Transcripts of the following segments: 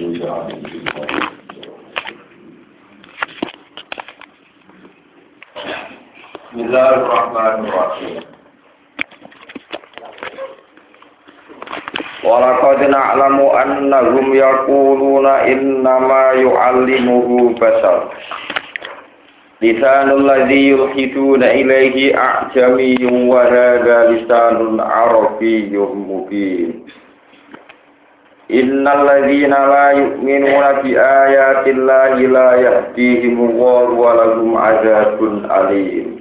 Bismillahirrahmanirrahim. Walaqad na'lamu annahum yaquluna innama yu'allimuhu basar. Lisanul ladzi yulhiduna ilaihi a'jamiyyun wa hadha lisanun arabiyyun mubin. Innal ladzina la yu'minuna bi ayati llahi la yahdihim wa lahum adzabun alim.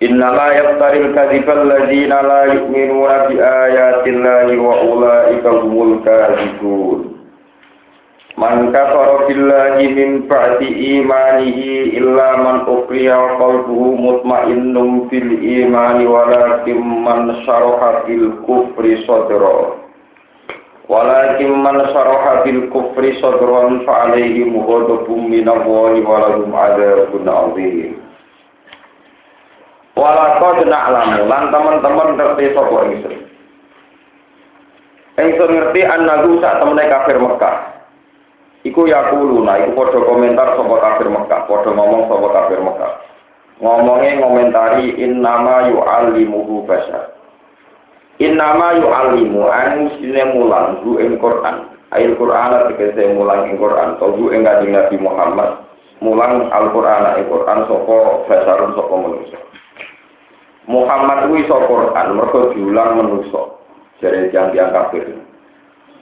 Inna la yaftaril kadhibal ladzina la yu'minuna bi ayati llahi wa ulaika humul kadhibun. Man kafara billahi min ba'di imanihi illa man ukriya qalbuhu mutmainnun bil imani walakin man sharaha bil kufri sadra Walakin man saraha bil kufri sadran fa alaihi mughadabun min Allah wa lahum adzabun adzim. Walaqad na'lamu lan teman-teman ngerti sapa ingsun. Ingsun ngerti annahu sak temene kafir Mekah. Iku yakuluna, iku padha komentar sapa kafir Mekah, padha ngomong sapa kafir Mekah. Ngomongnya ngomentari innama yu'allimuhu bashar. Innama yu'allimu anu sine mulang hu ing Quran. Ail Quran tegese mulang ing Quran, to hu ing Nabi Muhammad. Mulang Al-Qur'an ing Quran sapa basarun sapa manusia. Muhammad kuwi iso Quran mergo diulang manusa jare jang-jang kafir.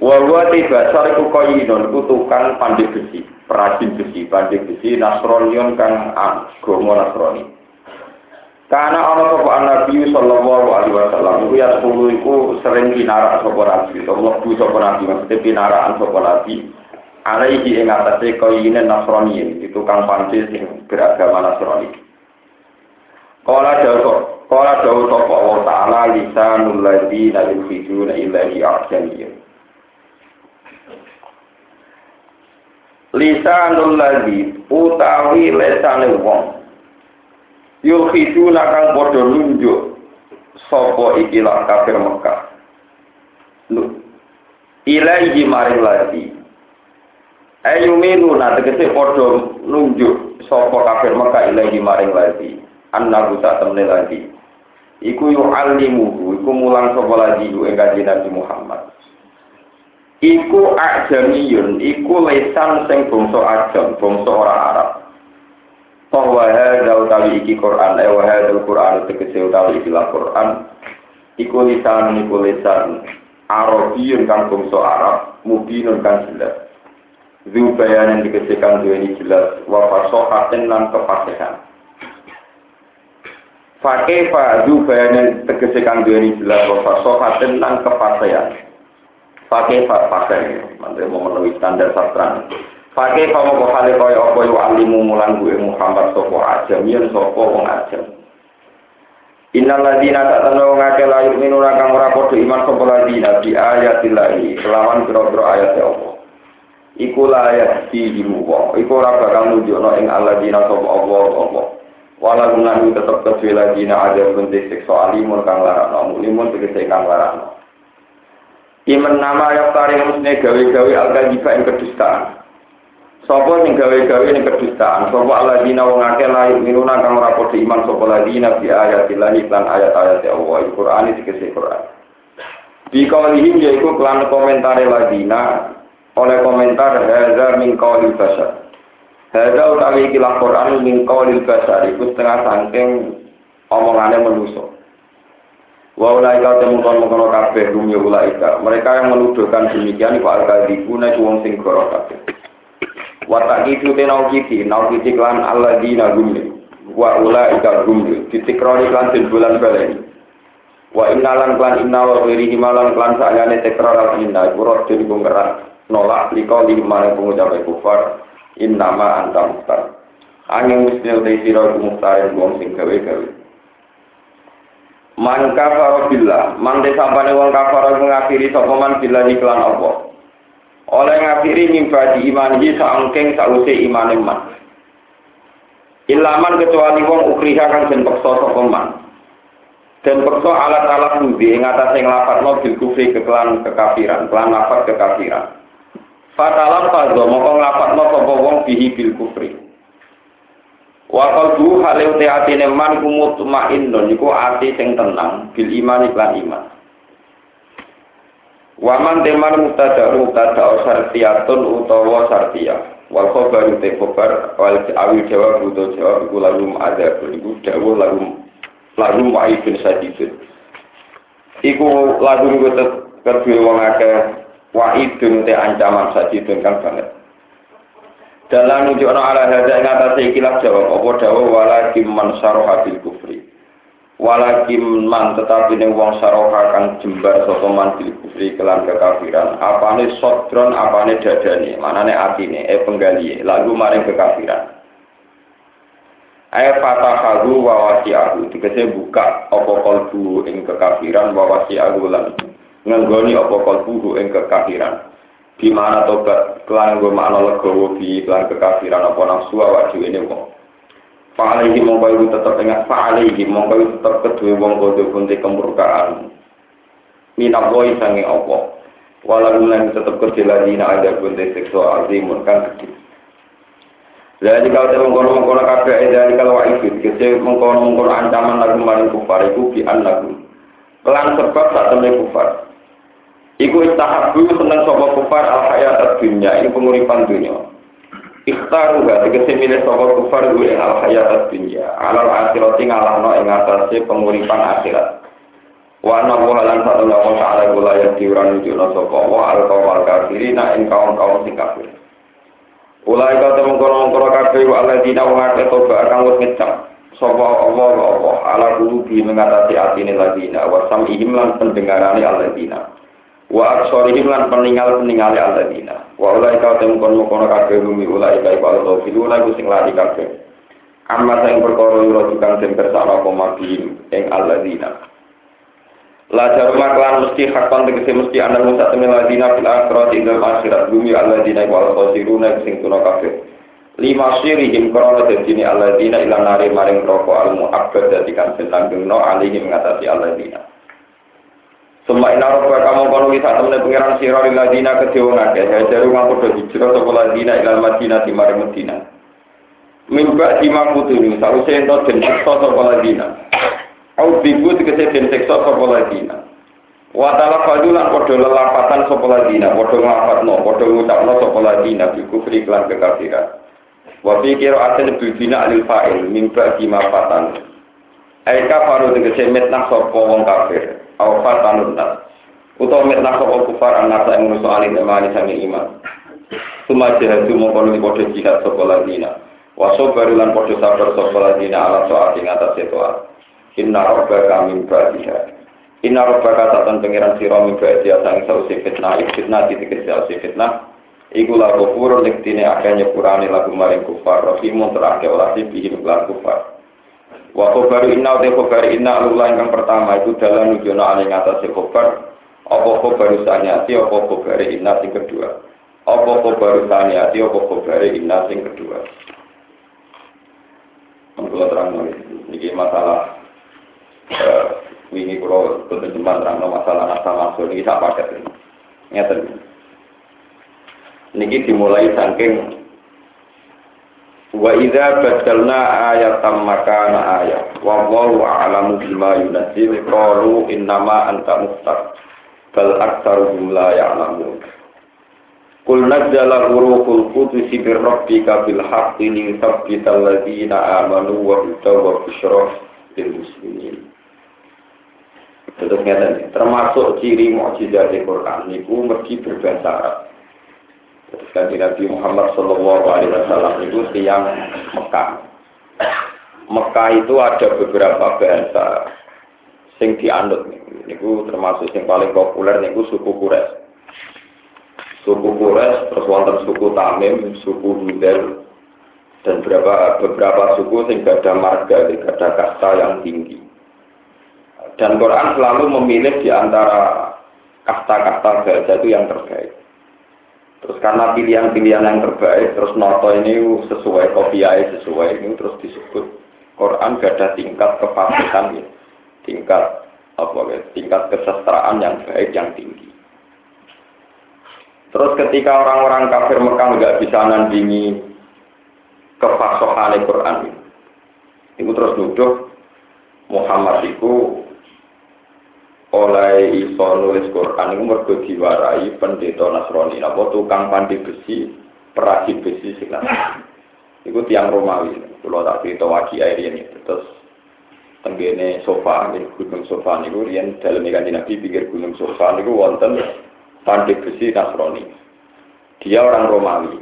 Wa wa tibasar iku koyinon kutukan pandai besi, perajin besi, pandai besi Nasronion kang agama Nasrani. Karena ana sapa Nabi sallallahu alaihi wasallam iku ya sepuluh iku sering pinarak sapa Nabi, Allah bu sapa Nabi maksudnya pinarakan sapa Nabi. Alaihi ing atase koyine Nasrani, itu kang pandai sing beragama Nasrani. Kala jauh Kala dawu sapa Allah Ta'ala lisanul ladzina yulhiduna ilahi a'jamiyya. Lisanul ladzi utawi lesane wong yulhiduna kang padha nunjuk sapa ikilah kafir Mekah. Lu ilahi maring ladzi Ayuminu na tegese padha nunjuk sapa kafir Mekah ilahi maring ladzi annahu sak temne lagi. Iku yu'allimuhu iku mulang sapa lagi ku ing Nabi Muhammad. Iku ajamiyun iku lesan sing bangsa ajam bangsa ora Arab bahwa hadza utawi iki Quran eh wa hadza Quran tegese utawi iki Quran iku lisan iku lisan Arabiyun kang bangsa Arab mubinun kang jelas Zubayan yang dikesikan dua ini jelas wa fasohatin lan kefasihan Fakih fadu bayanan tegese kang duweni jelas wa fasohatin lan kepastian. Fakih fa pakai, mantep memenuhi standar sastra. Fa mau hale kaya apa yo alimu mulan gue Muhammad sapa ajam yen sapa wong ajam. Innal ladzina ta'tanu ngake la yu'minuna kang ora padha iman sapa ladzina bi ayatillahi kelawan pira-pira ayat Allah. Iku la ayat di wa. Iku ora bakal nunjukno ing alladzina sapa Allah Allah. wala gunan tetep kesuwi lagi na ada bentuk siksa alimun kang larakno mulimun tegese kang larakno Iman nama yang tarik musne gawe-gawe al-kajiba yang kedustaan. Sopo sing gawe-gawe yang kedustaan. Sopo aladina wong akeh layu minuna kang ora padha iman sopo ladina bi ayatillahi lan ayat-ayat Allah. Al-Qur'an iki kese Qur'an. Di kaulihim yaiku klan komentar ladina oleh komentar hadza min qauli bashar. Hadza utawi iki Quran min qaulil basar iku setengah saking omongane manusa. Wa ulaika temun kono kabeh rum ya ulaika. Mereka yang menuduhkan demikian iku al-kadzibuna wong sing goro kabeh. Wa taqitu tenau kiti, nau kiti klan alladzina gumli. Wa ulaika gumli. Ditikroni klan den bulan baleni. Wa innalan klan inna wa himalan klan sakjane tekrar al inna. Iku rodhe iku ngerat. Nolak liko di mana pengucap kufar. Innama anta muhtar. Angin musnil te sira muhtar wong sing gawe-gawe. Man kafara billah. Man desapane wong kafara ngafiri sapa man billah iklan apa oleh ngafiri iman di saangking sause imane man Ilaman kecuali wong ukriha kang den peksa sapa man. Dan peksa alat-alat budi ing atase nglafadzno bil kufri kekelan kekafiran, kelan lafaz kekafiran. Fatalam fadho moko nglafadzno sapa wong bihi bil kufri. Wa qalbu hale uti atine man kumut ma'innun iku ati sing tenang bil iman iklan iman. Waman teman mutada mutada sartiyatun utawa sartiyah. Wal khobar te khobar wal awil jawab butuh jawab iku lalu ada iku dawu lalu lalu ma'ibun sadidun iku lagu iku kedua wong akeh wa'idun te ancaman sadidun kan banget. Dalam nunjukno ala hadza ing atase ikilah jawab apa dawa wala man saroha bil kufri walakim man tetapi ning wong saroha kang jembar sapa man bil kufri kelan kekafiran. Apane sodron apane dadane? Manane atine e penggali lagu maring kekafiran. Ayat fatahahu wa wasi'ahu. Tegese buka apa kalbu ing kekafiran wa wasi'ahu lan ngenggoni apa kalbu ing kekafiran. Di mana tobat kelan nggo makna legowo bi kelan kekafiran apa nafsu wa ini wong Fa'alaihi mongko iku tetep ingat fa'alaihi mongko iku tetep kedue wong kodo kunti kemurkaan. Minap woi sange opo. Walau lan tetep kedue lagi na ada kunti seksual azimun kan gede. Jadi kalau saya mengkono-mengkono kabeh dari kalau wa'id kese mengkono-mengkono ancaman lagu maring kufar iku bi lagu. Kelan sebab saat temen kufar. Iku istahabu seneng sapa kufar al hayat dunya ini penguripan dunia. Ikhtaru gak tegesi milih sokot kufar gue al hayat dunia. Alal akhirat ngalahno ing atase penguripan akhirat. Wa anna wa lan satu lawa ta'ala gula yang diuran nunjukno sapa wa al kaum kafirina ing kaum kaum sing kafir. Ulai kau temu kono kono kafe wa Allah dina wa ngake toba akan wis ngecap sapa Allah wa Allah. Ala kulubi mengatasi atine ladina wa samihim lan pendengarane dina wa aksorihim lan peninggal peninggali alladzina. Wa ulai kau temu kono kono kabeh bumi ulai kai kalau tau filu ulai sing lari kabeh. Amma sing perkara ora tukang den kersana apa mabihim ing alladzina. La jaruma klan mesti hakon tegese mesti ana musa temen ladina fil akhirat ing dalam akhirat. Bumi alladzina wa khosiruna sing tuna kabeh. Lima sirihim krono dadine alladzina ila nari maring roko al muabbad dadi kan sentanggengno alihim ngatasi alladzina Semua ina roba kamu kono bisa temen pengiran siro lila dina ke dewa ngake. Ya jaru ngaku do hijrah sopola dina ilal madina di mari medina. Mimba di mampu tuni, salu sento den sekso sopola dina. Au bibu tegese den sekso sopola dina. Watala fadulan podo lelapatan sopola dina, podo ngelafatno, podo ngucapno sopola dina, biku fri klan kekafiran. Wafi kiro asen bibina alil fa'il, mimba di mafatan. Aika faru tegese metnah sopo wong kafir awfat tanun nas utawa mitnah sapa kufar anak ing nusu alin imani sange iman. Suma jihad itu mengkono kode jihad sapa ladina. Wa sabar lan sabar sapa ladina ala soal ing atas toa inna rabbaka min ba'diha. Inna rabbaka tatan pengiran sira min ba'diha sang sausi fitnah fitnah titik sausi fitnah. Iku lagu purun lektine akeh nyepurane lagu maring kufar rahimun terakhir oleh bihim lan kufar Wa khobar inna uti khobar inna alullah yang pertama itu dalam nujono aling atas khobar apa khobar usanyati apa khobar inna sing kedua. Apa khobar usanyati apa khobar inna sing kedua. Kalau terang ini masalah ini kalau teman terang masalah nasa masuk ini tak pakai ini. Ini dimulai saking Wa idza badalna ayatan makana ayat. Wa wallahu a'lamu bima yunzil. Qalu innama anta muftar bal aktsaruhum la ya'lamun. Qul nazzala ruhul qudus bir rabbika bil haqqi li thabbital ladzina amanu wa hudaw wa busyra lil muslimin. Terus termasuk ciri mukjizat Al-Quran niku mergi berbahasa Arab. Kanji Nabi Muhammad Shallallahu Alaihi Wasallam itu tiang Mekah. Mekah itu ada beberapa bahasa sing dianut niku termasuk yang paling populer niku suku Quraisy. Suku Quraisy terus wonten suku Tamim, suku Hudel dan beberapa beberapa suku sing ada marga, ada kasta yang tinggi. Dan Quran selalu memilih di antara kasta-kasta bahasa itu yang terbaik. Terus karena pilihan-pilihan yang terbaik, terus noto ini sesuai, kopiai sesuai, ini terus disebut Quran gak ada tingkat kefasikan, ya. tingkat apa ya, tingkat kesestraan yang baik, yang tinggi. Terus ketika orang-orang kafir Mekah nggak bisa nandingi kefasohan Quran, itu terus nuduh Muhammad itu oleh iso nulis Quran itu mergo diwarai pendeta Nasrani apa tukang pandi besi peragi besi sing Iku tiang Romawi. Kalau tak cerita wajib air ini terus tenggene sofa ini gunung sofa niku riyen dalam ikan nabi pikir gunung sofa niku wonten pandi besi Nasrani. Dia orang Romawi.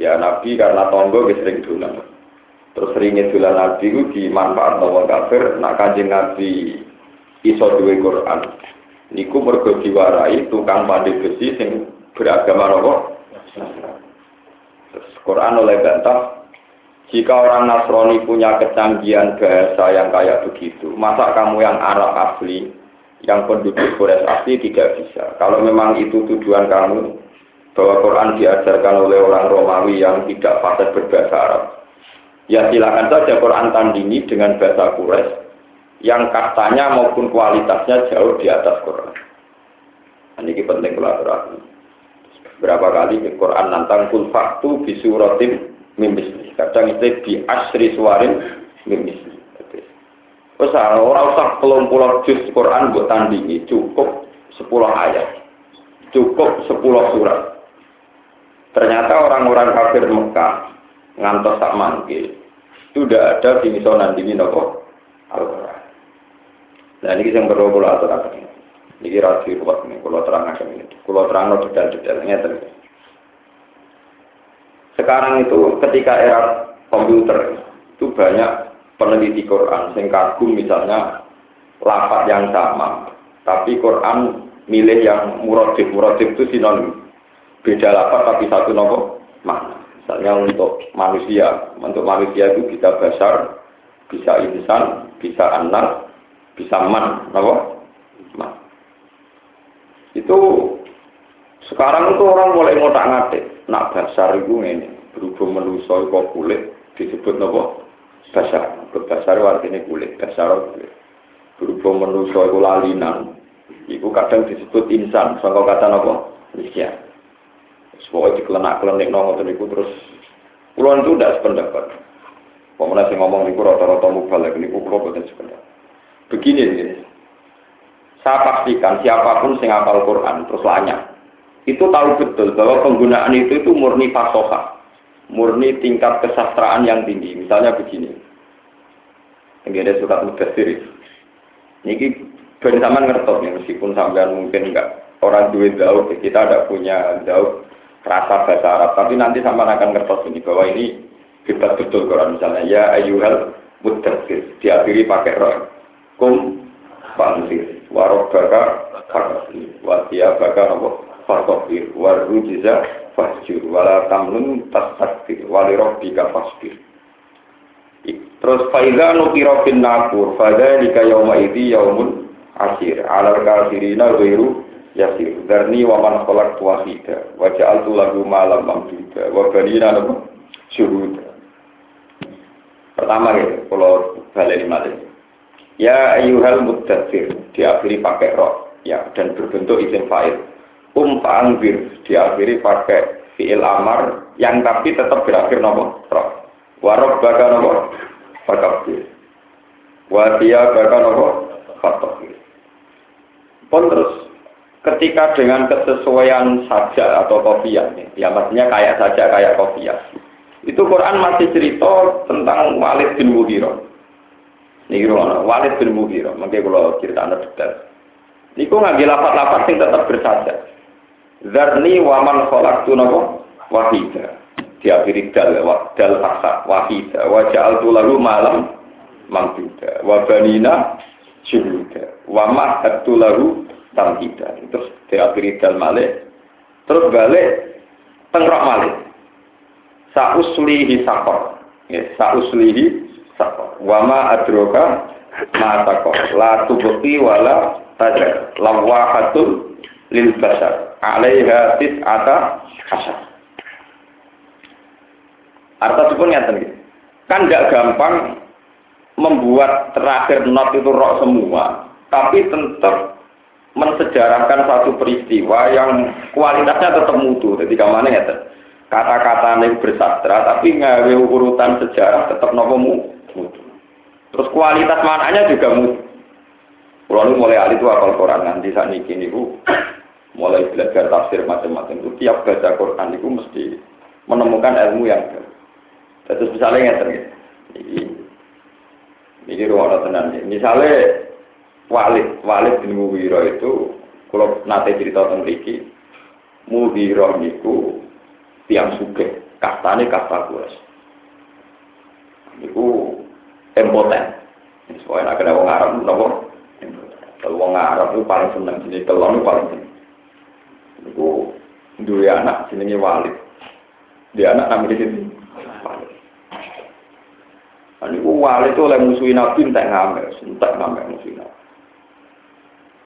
Ya Nabi karena tonggo sering dolan. Terus seringnya dolan Nabi itu dimanfaat wong kafir, nak kanjeng Nabi iso duwe Quran. Niku mergo diwarai tukang pandai besi sing beragama nopo. Quran oleh bantah jika orang Nasrani punya kecanggihan bahasa yang kayak begitu, masa kamu yang Arab asli, yang penduduk Quraisy asli tidak bisa. Kalau memang itu tujuan kamu, bahwa Quran diajarkan oleh orang Romawi yang tidak fasih berbahasa Arab, ya silakan saja Quran tandingi dengan bahasa Quraisy yang katanya maupun kualitasnya jauh di atas Quran. Nah, ini penting kolaborasi. Berapa kali di Quran nantang kul faktu bisuratim mimisli. Kadang itu di asri suarin mimisli. Terus ah, orang usah pulau juz Quran buat tandingi cukup sepuluh ayat, cukup sepuluh surat. Ternyata orang-orang kafir Mekah ngantos tak manggil. Itu udah ada di nandingi nopo Al-Quran. Nah ini yang perlu kalau aturakan. Ini rahasia kuat ini, kalau terang akan ini. Kalau terang no detail-detailnya terus. Sekarang itu ketika era komputer itu banyak peneliti Quran yang kagum misalnya lapat yang sama, tapi Quran milih yang muradif. Muradif itu sinonim. Beda lapat tapi satu nopo makna. Misalnya untuk manusia, untuk manusia itu bisa besar, bisa insan, bisa anak, bisa man, apa? Man. Itu sekarang itu orang mulai ngotak ngatik, nak dasar itu ini berhubung menuso kok kulit disebut apa? Dasar, berdasar artinya kulit, dasar kulit. Berhubung menuso itu lalinan, itu kadang disebut insan, soal kata apa? Miskin. Semua dikelenak-kelenik nongol terus Puluhan itu tidak sependapat. Pemenang sih ngomong niku rata-rata mubalek niku kulo boten sependapat. Begini. Saya pastikan siapa pun yang hafal Quran terus lanya, itu tahu betul bahwa penggunaan itu itu murni fasoha, murni tingkat kesastraan yang tinggi. Misalnya begini, ini ada surat mudasir. Ini bersama ngertos nih, meskipun sampean mungkin enggak orang duit jauh, kita ada punya jauh rasa bahasa Arab, tapi nanti sama akan ngertos ini bahwa ini hebat betul Quran misalnya ya ayuhal mudasir diakhiri pakai roh kum fanzir warobaka fakasir baka nopo fakasir warujiza fasjur wala tamnun tasakfir walirobbika fasbir. Terus faiza nukiro bin nakur fada lika yauma idi yaumun asir alal kafirina ghairu yasir. Darni wa man khalaq wahida wa ja'altu lahu malam mamduda wa banina nopo syuhuda. Pertama ya kalau balik malih Ya ayuhal muddatsir diakhiri pakai roh ya dan berbentuk isim fa'il. Um fa'angbir diakhiri pakai fi'il amar yang tapi tetap berakhir nomor roh. Warok baka nomor fakabir. Watia baka nomor fakabir. Pun terus ketika dengan kesesuaian saja atau kopiah, ya maksudnya kayak saja kayak kopiah. Itu Quran masih cerita tentang Walid bin Mughirah Niki ngono, Walid bin Mughirah, mengke kula critakno detail. Niku ngambil lapat-lapat sing tetap bersaja. Zarni wa man khalaqtu napa wahida. Diakhiri dal dal faksa wahida wa ja'altu lahu malam mamduda wa banina syuhuda wa mahattu lahu tamhida. Terus diakhiri dal malih terus balik tengrok malih. Sauslihi sakor. Ya, sauslihi Wama adroka mata kok la tubuki wala tajar lawahatul lil basar alaiha tis'ata hasyar. Arta pun ngeten gitu. Kan nggak gampang membuat terakhir not itu roh semua, tapi tetap mensejarahkan satu peristiwa yang kualitasnya tetap mutu. Jadi ke mana ya? Kata-kata yang bersastra, tapi ngawe urutan sejarah tetap nopo. Terus kualitas mananya juga mutu. Kalau mulai alih itu apal Quran nanti saat ini niku mulai belajar tafsir macam-macam itu tiap baca Quran itu mesti menemukan ilmu yang baru. Terus misalnya yang terjadi, ini ini ruang tenan. Misalnya Walid, Walid bin Muwiro itu kalau nate cerita tentang Riki, Muwiro niku tiang suke, kastane kasta kuas. Niku impoten. Soalnya nak kena wong Arab nopo. Kalau wong Arab itu paling seneng sini, kalau itu paling seneng. Niku dua anak jenenge Walid. Dia anak namanya sini. Walid. Niku Walid itu oleh musuhin Nabi entek ngamer, entek ngamer musuhin.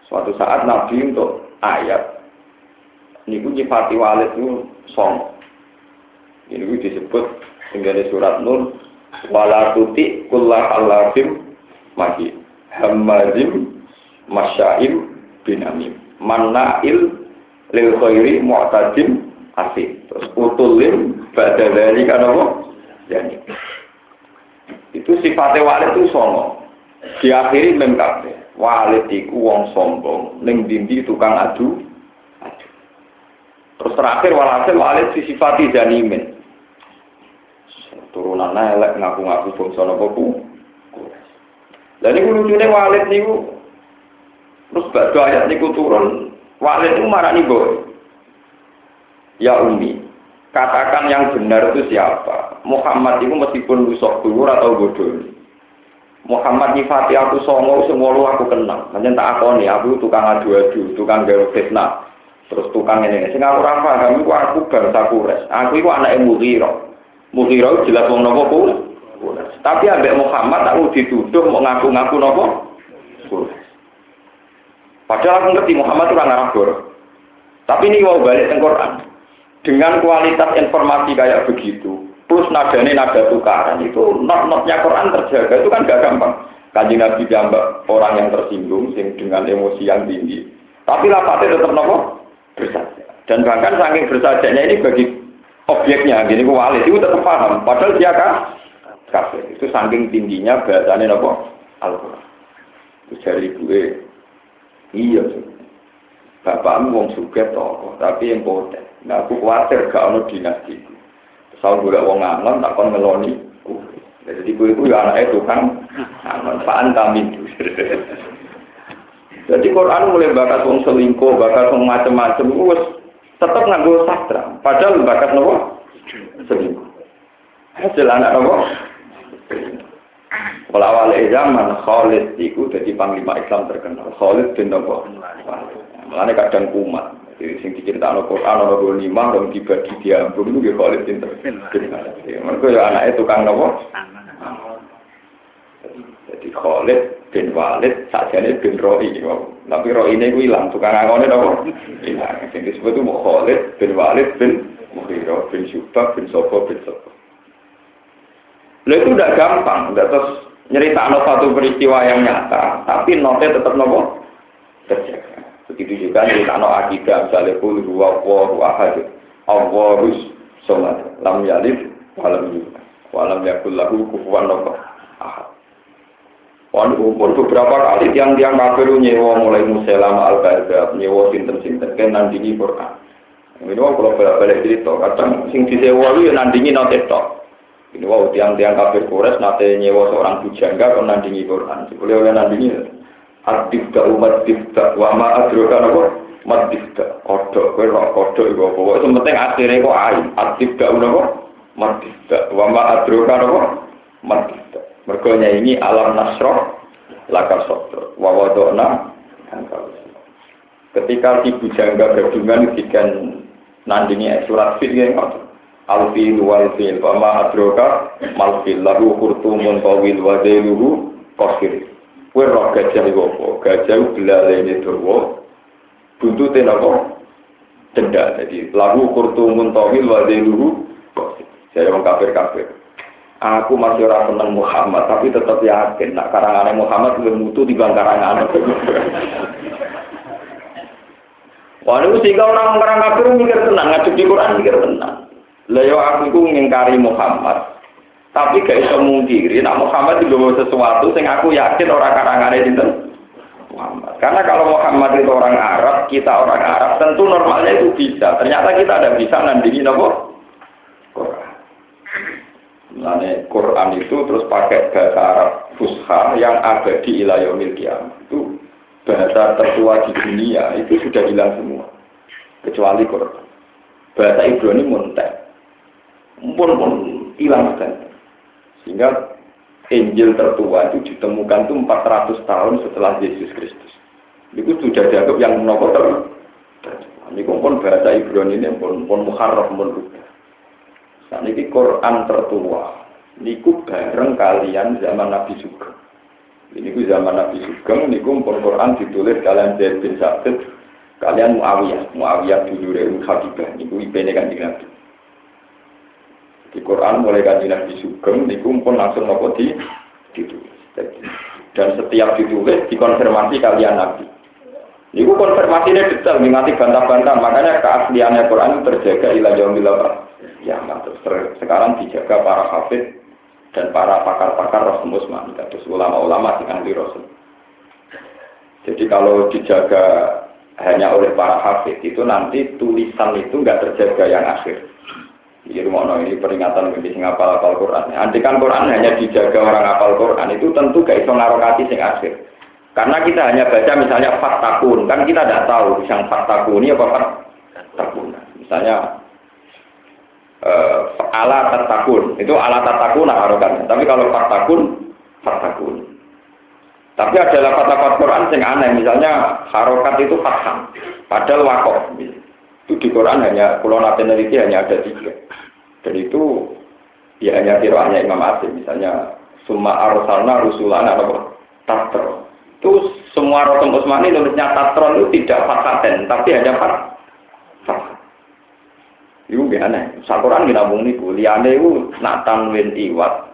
Suatu saat Nabi untuk ayat niku nyifati Walid itu song. Ini disebut hingga surat Nur wala tuti kullah alafim magi hamazim masyaim binamim. Mannail lil khairi mu'tadim asih terus utulim dari kan apa yani. Itu sifatnya walid itu songo diakhiri mengkabe walid iku wong sombong. Ning dindi tukang adu adu. Terus terakhir walhasil walid disifati janimin turunan elek ngaku-ngaku bangsa napa ku. Lah niku lucune Walid niku terus badhe ayat niku turun Walid itu marani boy. Ya Umi, katakan yang benar itu siapa? Muhammad itu meskipun rusok dulu atau bodoh. Muhammad nyifati aku songo semua lu aku kenal. Hanya tak aku nih, aku tukang adu-adu, tukang gawe fitnah. Terus tukang ini, sing aku rafa, kami aku bangsa kures. Aku itu anak Mughirah. Mughirah jelas wong nopo ku. Tapi ambek Muhammad aku dituduh mau ngaku-ngaku nopo. Padahal aku ngerti Muhammad orang Arab Tapi ini mau balik ke Quran. Dengan kualitas informasi kayak begitu, plus nadanya nada tukaran itu not-notnya Quran terjaga itu kan gak gampang. Kaji Nabi jambak orang yang tersinggung sing dengan emosi yang tinggi. Tapi lapatnya tetap nopo bersaja. Dan bahkan saking bersajanya ini bagi objeknya gini ku wali itu tetap paham. Padahal dia kan kafir. Itu saking tingginya bahasanya nopo Al-Quran. Itu dari gue iya bapakmu wong suge tokoh tapi yang poten. Nah aku khawatir gak ono dinasti Soal gue wong ngangon tak kon ngeloni jadi gue itu ya anaknya tukang ngangon. Paan kami jadi Quran mulai bakat wong selingkuh bakat wong macem-macem gue tetap nganggo sastra. Padahal bakat nopo selingkuh. Hasil anak nopo. Kalau awal zaman Khalid itu jadi panglima Islam terkenal. Khalid bin nopo. Mulane kadang kumat. Jadi sing diceritakan Al-Qur'an ana dua lima dan dibagi diambung itu Khalid pinter. Mereka ya anaknya tukang nopo. Jadi Khalid bin Walid sajane bin Roi. Tapi Roi ini gue hilang, tukang ngangone dong. Hilang. Yang disebut itu Khalid bin Walid bin Mughirah bin Syubah bin Sobo bin Sobo. Lo itu udah gampang, udah terus nyerita satu peristiwa yang nyata, tapi notnya tetap nopo terjaga. Begitu juga cerita no akidah, misalnya kul huwa wahu ahad, Allahus somad, lam yalid, walam yulad, walam yakul lahu kufuwan nopo. Walaupun beberapa kali tiang-tiang kafir nyewa mulai muselam al baghdad nyewa sinten-sinten kan nandingi Quran. Ini wong kalau balik-balik cerita, kadang sing disewa itu ya nandingi nanti tok. Ini wow tiang-tiang kafir kures nate nyewa seorang bujangga kan nandingi Quran. Boleh oleh nandingi Adibda umat dibda wama adroka apa? Mat dibda kodok, kowe rok kodok iku apa? Itu penting akhirnya kok ain. Adibda apa? Mat dibda wama adroka apa? Mat dibda. Mergo ini alam nasroh laka sodro. Wawadona Ketika si bujangga berdungan dikan nandingi surat fil yang ngotot. Alfil wal fil wama adroka malfil lahu kurtumun tawil wadeluhu kosir. Kue gajah apa? Gajah belalene dawa. Buntute napa? denda. Jadi lagu kurtumun tawil wa dheluhu Jadi orang kafir-kafir. Aku masih orang seneng Muhammad, tapi tetap yakin. Nak karangan Muhammad lebih mutu di karangan. Wah, itu sehingga orang orang kafir mikir tenang, ngajuk di Quran mikir tenang. Layo aku itu ngingkari Muhammad, tapi gak bisa mungkiri. Nak Muhammad itu sesuatu, sing aku yakin orang karangan itu Muhammad. Karena kalau Muhammad itu orang Arab, kita orang Arab, tentu normalnya itu bisa. Ternyata kita ada bisa nandingi nopo. Nah, Quran itu terus pakai bahasa Arab Fusha yang ada di ilayomil kiamat. Itu bahasa tertua di dunia, itu sudah hilang semua. Kecuali Quran. Bahasa Ibrani muntah. Pun pun hilang kan. Sehingga Injil tertua itu ditemukan itu 400 tahun setelah Yesus Kristus. Itu sudah dianggap yang menopor tertua. Ini pun bahasa Ibrani ini pun pun muharraf pun Nah, ini Quran tertua. Niku bareng kalian zaman Nabi Sugeng. Ini ku zaman Nabi Sugeng, niku pun Quran ditulis kalian Zaid bin Sabit, kalian Muawiyah, Muawiyah dulu dari Habibah, niku IP-nya kan Nabi. Di Quran mulai kaji Nabi Sugeng, niku pun langsung nopo di ditulis. Dan setiap ditulis dikonfirmasi kalian Nabi. Niku konfirmasinya detail, mengati bantah-bantah, makanya keasliannya Quran terjaga ilah jauh ya terus sekarang dijaga para hafid dan para pakar-pakar Rasul Usman, terus ulama-ulama di ahli Rasul. Jadi kalau dijaga hanya oleh para hafid itu nanti tulisan itu nggak terjaga yang akhir. Jadi rumah ini peringatan bagi sing apal apal Quran. Andikan Quran hanya dijaga orang apal Quran itu tentu gak iso ngarokati sing akhir. Karena kita hanya baca misalnya faktakun, kan kita tidak tahu yang faktakun ini apa faktakun. Misalnya uh, ala tatakun. Itu ala tatakun harokan tapi kalau fatakun fatakun. Tapi ada lafaz-lafaz Quran yang aneh. Misalnya harokat itu fathah. Padahal wakof. Itu di Quran hanya pulau nasionaliti hanya ada tiga. Dan itu ya hanya tiroannya Imam Asim. Misalnya summa arsalna rusulana atau tatro itu semua Rasul Utsmani nulisnya tatron itu tidak fasaten tapi hanya fathah Iku gak aneh. Sakuran kita ngomong niku. Liane itu nak tanwin iwat.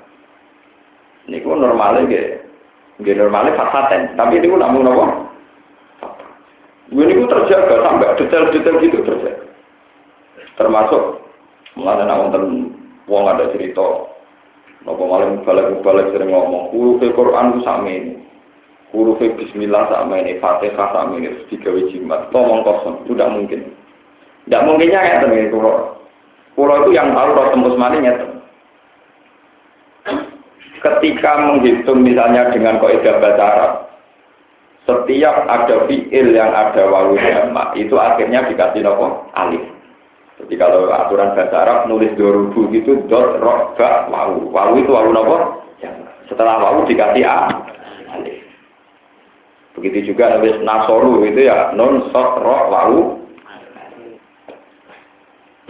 Niku normalnya gak. Gak normalnya fasaten. Tapi niku namun apa? Gue niku terjaga sampai detail-detail gitu terjaga. Termasuk nak wonten wong ada cerita. Nopo malam balik-balik sering ngomong. Huruf Quran itu sama ini. Huruf Bismillah sama ini. Fatihah sama ini. Tiga jimat. Ngomong kosong. Sudah mungkin. Tidak mungkinnya ya teman pulau. Pulau itu yang tahu roh tembus mali Ketika menghitung misalnya dengan kaidah bahasa Arab, setiap ada fiil yang ada wawu jama itu akhirnya dikasih nopo alif. Jadi kalau aturan bahasa Arab nulis dorubu itu dot rok ba wawu. Wawu itu wawu nopo? Setelah wawu dikasih a alif. Begitu juga nulis nasoru itu ya non sok rok wawu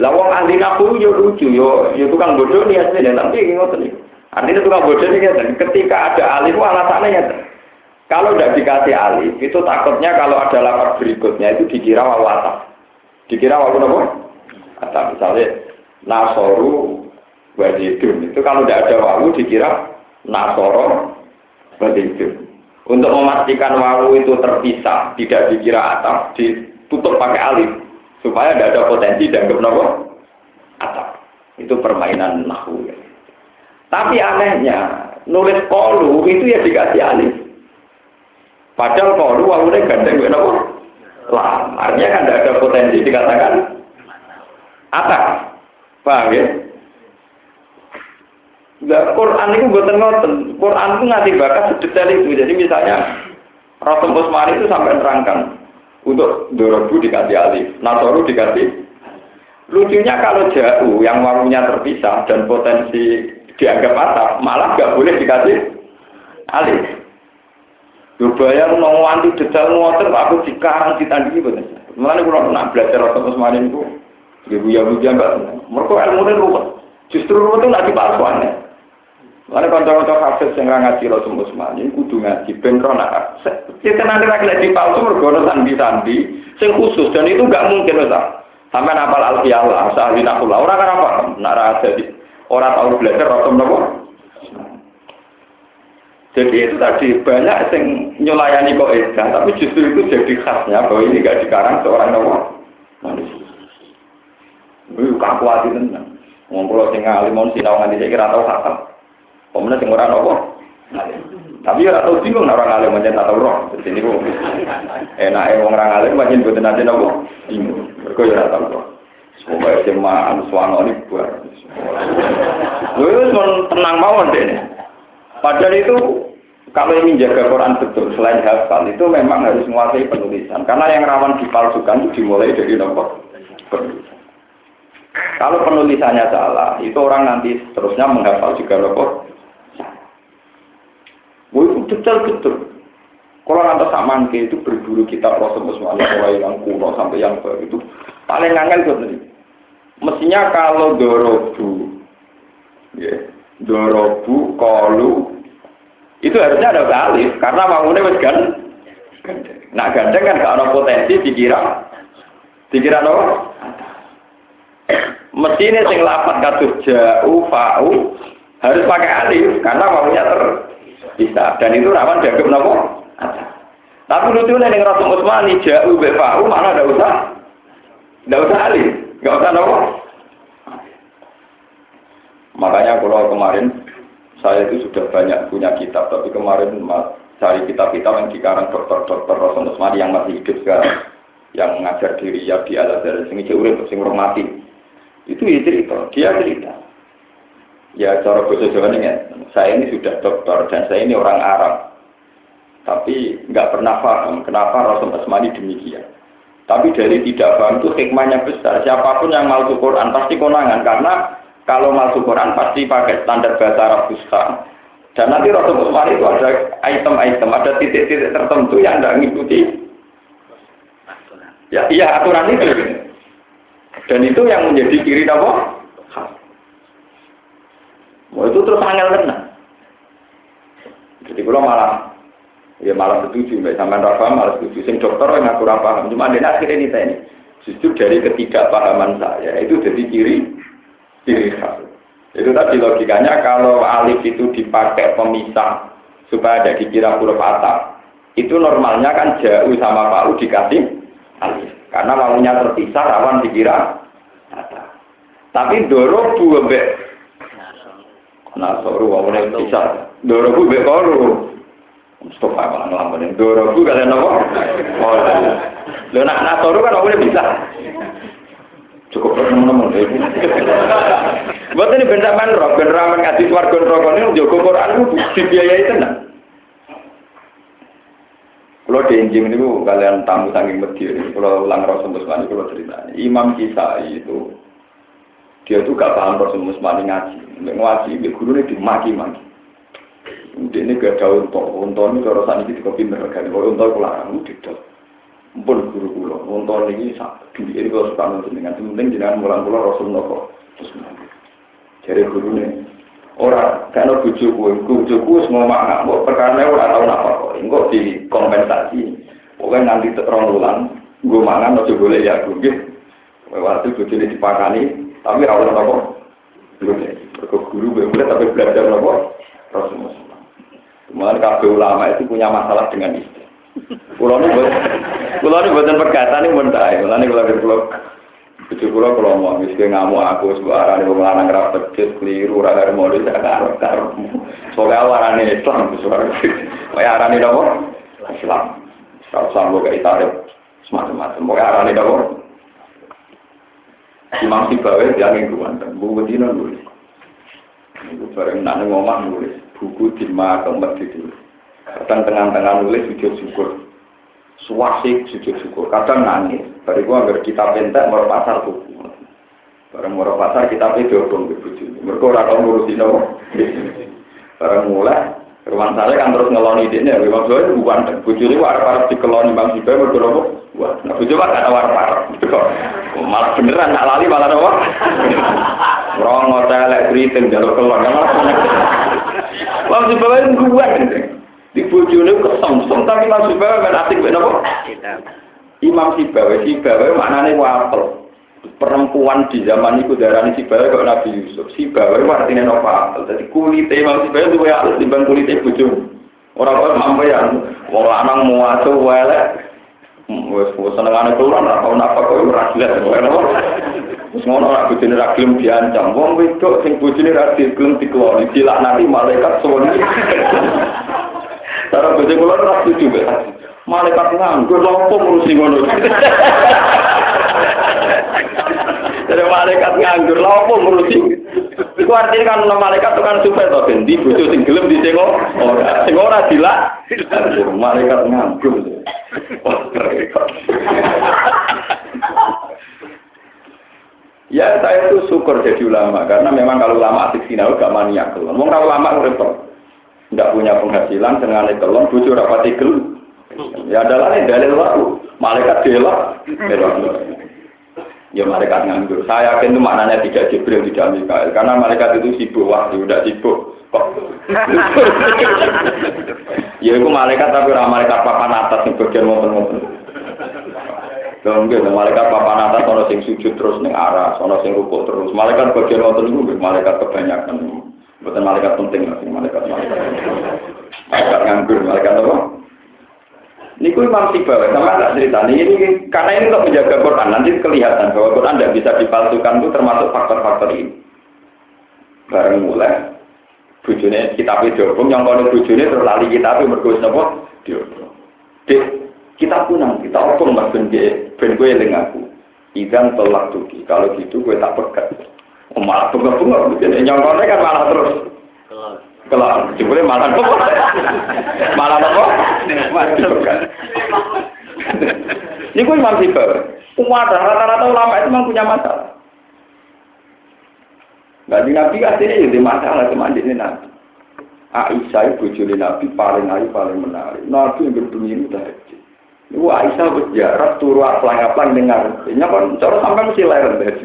lah wong ahli nahu yo lucu yo yo tukang bodoh nih asli tapi ngoten nih. Artinya tukang bodoh nih kan ketika ada alif alasannya ya. Kalau tidak dikasih alif itu takutnya kalau ada lapar berikutnya itu dikira wawu. Dikira wawu apa? Misalnya nasoru wadidun itu kalau tidak ada wawu dikira nasoro wadidun. Untuk memastikan wawu itu terpisah, tidak dikira atap, ditutup pakai alif supaya tidak ada potensi dan nopo? Atap. Itu permainan nahu. Ya. tapi anehnya nulis kolu itu ya dikasih alif padahal kolu wawunya gandeng gue nopo? Lam artinya kan tidak ada potensi dikatakan. Atap paham ya? Nah, Quran itu buatan ngoten. Quran itu ngasih bakat sedetail itu. Jadi misalnya Rasul Usmani itu sampai nerangkan untuk dorobu dikasih alif, nasoru dikasih. Lucunya kalau jauh yang wawunya terpisah dan potensi dianggap atap, malah nggak boleh dikasih alif. Berbayar mau anti detail ngotot, aku dikarang ditandingi betul. Mulanya kalau nak belajar atau semarin itu, ibu ya bu mbak, mereka ilmu itu ruwet. Justru ruwet itu nggak dipalsuannya. Mana kanca-kanca hafid sing ra ngaji Rasul Usman ini kudu ngaji ben ronak. Kita nanti lagi lagi palsu mergo sandi-sandi sing khusus dan itu nggak mungkin Ustaz. Sampai napal alfiyah lah, sahli nakula. Orang kan apa? Nara jadi orang tahu belajar rotom nopo. Jadi itu tadi banyak yang nyulayani kok edah, tapi justru itu jadi khasnya bahwa ini gak dikarang seorang manusia. Ini kaku hati tenang. Ngomong sing alim mau sinau nganti saya kira tahu khatam. Pemenang sing ora nopo. Tapi ya tahu bingung orang alim macam tak tahu roh. Jadi ini kok enak wong orang alim macam buat nanti nopo. Bingung. Mereka ya tahu roh. Semoga SMA anu suano ini buat. Lu itu tenang mawon deh. Padahal itu kalau ingin jaga Quran betul selain hafal itu memang harus menguasai penulisan karena yang rawan dipalsukan itu dimulai dari nomor penulisan. Kalau penulisannya salah, itu orang nanti terusnya menghafal juga nomor. Wah itu detail betul. Kalau nanti sama itu berburu kita proses mulai yang kuno sampai yang baru itu paling angel betul. Mestinya kalau dorobu, ya, dorobu, kolu, itu harusnya ada alif karena bangunnya wis kan nah gandeng kan gak ada potensi dikira dikira no mesti ini sing lapat katus jauh fau harus pakai alif karena bangunnya terpisah dan itu rawan dianggap nopo? Tapi lucu nih dengan Rasul Utsmani jauh fau mana ada usah ada usah alif nggak usah nopo? Makanya kalau kemarin saya itu sudah banyak punya kitab, tapi kemarin cari kitab-kitab yang dikarang dokter-dokter Rasul Usmani yang masih hidup sekarang, yang mengajar diri ya di al azhar sing urip sing mati. Itu ya cerita, dia cerita. Ya cara bahasa Jawa ini, saya ini sudah dokter dan saya ini orang Arab. Tapi nggak pernah paham kenapa Rasul Usmani demikian. Tapi dari tidak paham itu hikmahnya besar. Siapa pun yang mau Quran pasti konangan karena kalau masuk Quran pasti pakai standar bahasa Arab Fusha. Dan nanti Rasul Usman itu ada item-item, ada titik-titik tertentu yang tidak mengikuti. Ya, iya aturan itu. Dan itu yang menjadi kiri apa? Mau itu terus angel kena. Jadi kalau malah ya malah setuju, mbak sampai Rafa malah setuju. Sing dokter yang aku paham, cuma dia akhirnya ini ini. Justru dari ketidakpahaman saya itu jadi kiri ciri khas. Itu tadi logikanya kalau alif itu dipakai pemisah supaya ada dikira huruf atap. Itu normalnya kan jauh sama palu dikasih alif. Karena lalunya terpisah rawan dikira atap. Tapi doro dua be. Nah, soru wawune bisa. Doro bu be koru. Mustafa malah ngelamunin. Doro bu kalian apa? Oh, Lo nak nasoru kan wawune bisa cukup teman-teman ya. Buat ini benda man roh, benda ramen ngaji warga rokok ini jogo Quran itu dibiayai tenang. Kalau di injing ini kalian tamu saking medhi ini, kalau ulang Rasul Musmani kalau cerita Imam Kisai itu dia tuh gak paham Rasul Musmani ngaji, ngaji, dia guru ini dimaki-maki. Dia ini gak ada untung, untung ini kalau sana kita kopi mereka, kalau untung pulang, udah pun guru kula. Nonton ini duit ini kalau suka nonton dengan penting jangan mulang kula rasul nopo. Terus jadi guru nih orang karena bujuk gue semua makna. Kok perkara orang tahu apa kok. Enggak di kompensasi pokoknya nanti terong ulang gue mangan ojo boleh ya gue waktu bujuk ini dipakani tapi rawat nopo belum ya guru gue tapi belajar nopo rasul Kemudian kabeh ulama itu punya masalah dengan istri. Kulo ini buat, kulo ini buatan perkataan ini benda. Kulo ini kulo kulo, bujuk kulo kulo mau miskin ngamuk aku sebuah arah di rumah anak rapat kecil keliru raga mau di sana karo. Soalnya ini Islam suara. Kayak ini dong Islam. Kalau gue kayak tarik semacam-macam. Pokoknya arah ini Imam Sibawe jangan guantan. Buku betina nulis. Itu bareng nak ngomong nulis. Buku di keempat ditulis. Kadang tengah-tengah nulis sujud syukur. Suwasik sujud syukur. Kadang nangis. Bariku agar kita pentek mau pasar tuh. Barang mau pasar kita dong ke bujuk. Mereka orang tau ngurusin apa. Barang mulai. Rumah saya kan terus ngeloni ini. Memang saya itu bukan. Bujuk itu warna-warna dikeloni Bang Sibai. Mereka apa? Wah, nah bujuk kan ada warna-warna. Malah beneran, nak lali malah apa? Rong ngotel, keriting, jalur kelon. Bang Sibai itu buat. Di bojone kesemsem tapi langsung bawa kan asik ben apa? Imam Sibawa, Sibawa maknane wapel. perempuan di zaman itu darah si bawa kok Nabi Yusuf si bawa itu artinya apa jadi kulitnya Imam si bawa itu ya halus dibanding kulitnya bujum orang orang mampu ya mau lanang mau asuh welek wes senengane keluar lah tahun apa kok ora jelas Terus ngono ora bojone ra gelem diancam. Wong wedok sing bojone ra gelem dikeloni dilaknati malaikat soni. Cara bojo kula ora setuju Malaikat nganggur lha opo ngurusi ngono. Jadi malaikat nganggur lha opo ngurusi. Iku artinya kan ono malaikat tukang supaya to ben di bojo sing gelem disengok ora. Sing ora dilak malaikat. Ya saya itu syukur jadi ulama karena memang kalau ulama asik sinau gak maniak kelon. Mau kalau ulama repot, nggak punya penghasilan dengan kelon, bujur apa tigel. Ya adalah dalil lalu malaikat delok, Ya malaikat nganggur. Saya yakin itu maknanya tidak Jibril tidak Mikael karena malaikat itu sibuk wahyu, udah sibuk. Ya itu malaikat tapi ramah malaikat papan atas yang bagian momen-momen. Enggak, malaikat papan atas ono sing sujud terus ning arah, ono sing rukuk terus. Malaikat bagian wonten niku malaikat kebanyakan. Bukan malaikat penting malaikat malaikat. Malaikat nganggur, malaikat apa? Niku Imam Sibawa, sama tak cerita ini, ini karena ini untuk menjaga Quran, nanti kelihatan bahwa Quran tidak bisa dipalsukan itu termasuk faktor-faktor ini. Bareng mulai, bujune kitab diobong, yang kalau bujune terlali kitab mergus apa? Diobong. Kita punang, kita opung mas ben gue, ben gue eling aku. Idan tolak tuki. Kalau gitu gue tak pekat. Oh, malah bunga-bunga. Nyongkone kan malah terus. Kelak, jebule malah apa? malah apa? Ini gue imam sibel. Umat rata-rata ulama itu memang punya masalah. Di Nabi aslinya jadi masalah cuma di Nabi. Aisyah ibu Nabi paling ayu paling menarik. Nabi yang berbunyi itu tahajud. Ibu Aisyah berjarak turu aplang-aplang dengar. Ini kan cara sampai mesti lahir dari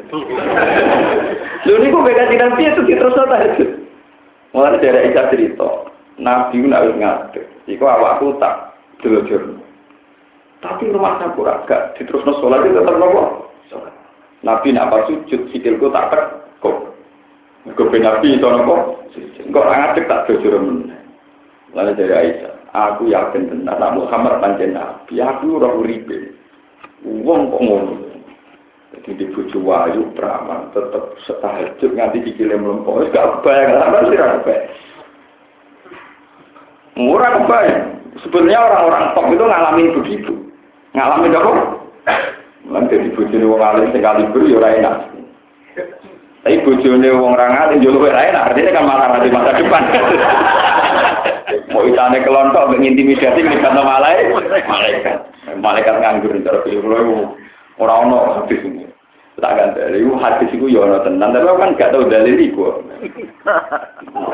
Lalu ini kok beda tidak itu terus tahajud. Mulai dari Aisyah cerita, Nabi nak ngadeg. Iku awakku tak jelajur. Tapi rumah saya kurang gak diterusno sholat itu tetap nopo. Nabi nak pas sujud sikilku tak kok. Kau Nabi itu nopo. Kok ngadeg tak jelajur Lalu dari Aisyah aku yakin benar nak Muhammad pancen nabi aku ora uripe wong kok ngono jadi di bojo wayu praman tetep setahajud nganti dikile mlempo wis gak bayang apa sih ra bayang murah kebayang sebenarnya orang-orang top itu ngalamin begitu. Ngalamin apa? Nanti di bojone wong alim sing kali beri ora enak. Tapi bojone wong ra ngalim yo luwih enak. Artinya kan malah di masa depan. Mau itane kelontok mengintimidasi ngelibat malaikat. Malaikat. Malaikat nganggur cara film orang ono hadis ini. Tak kan dari hadis itu ya ono tenan, tapi kan gak tahu dalil iku.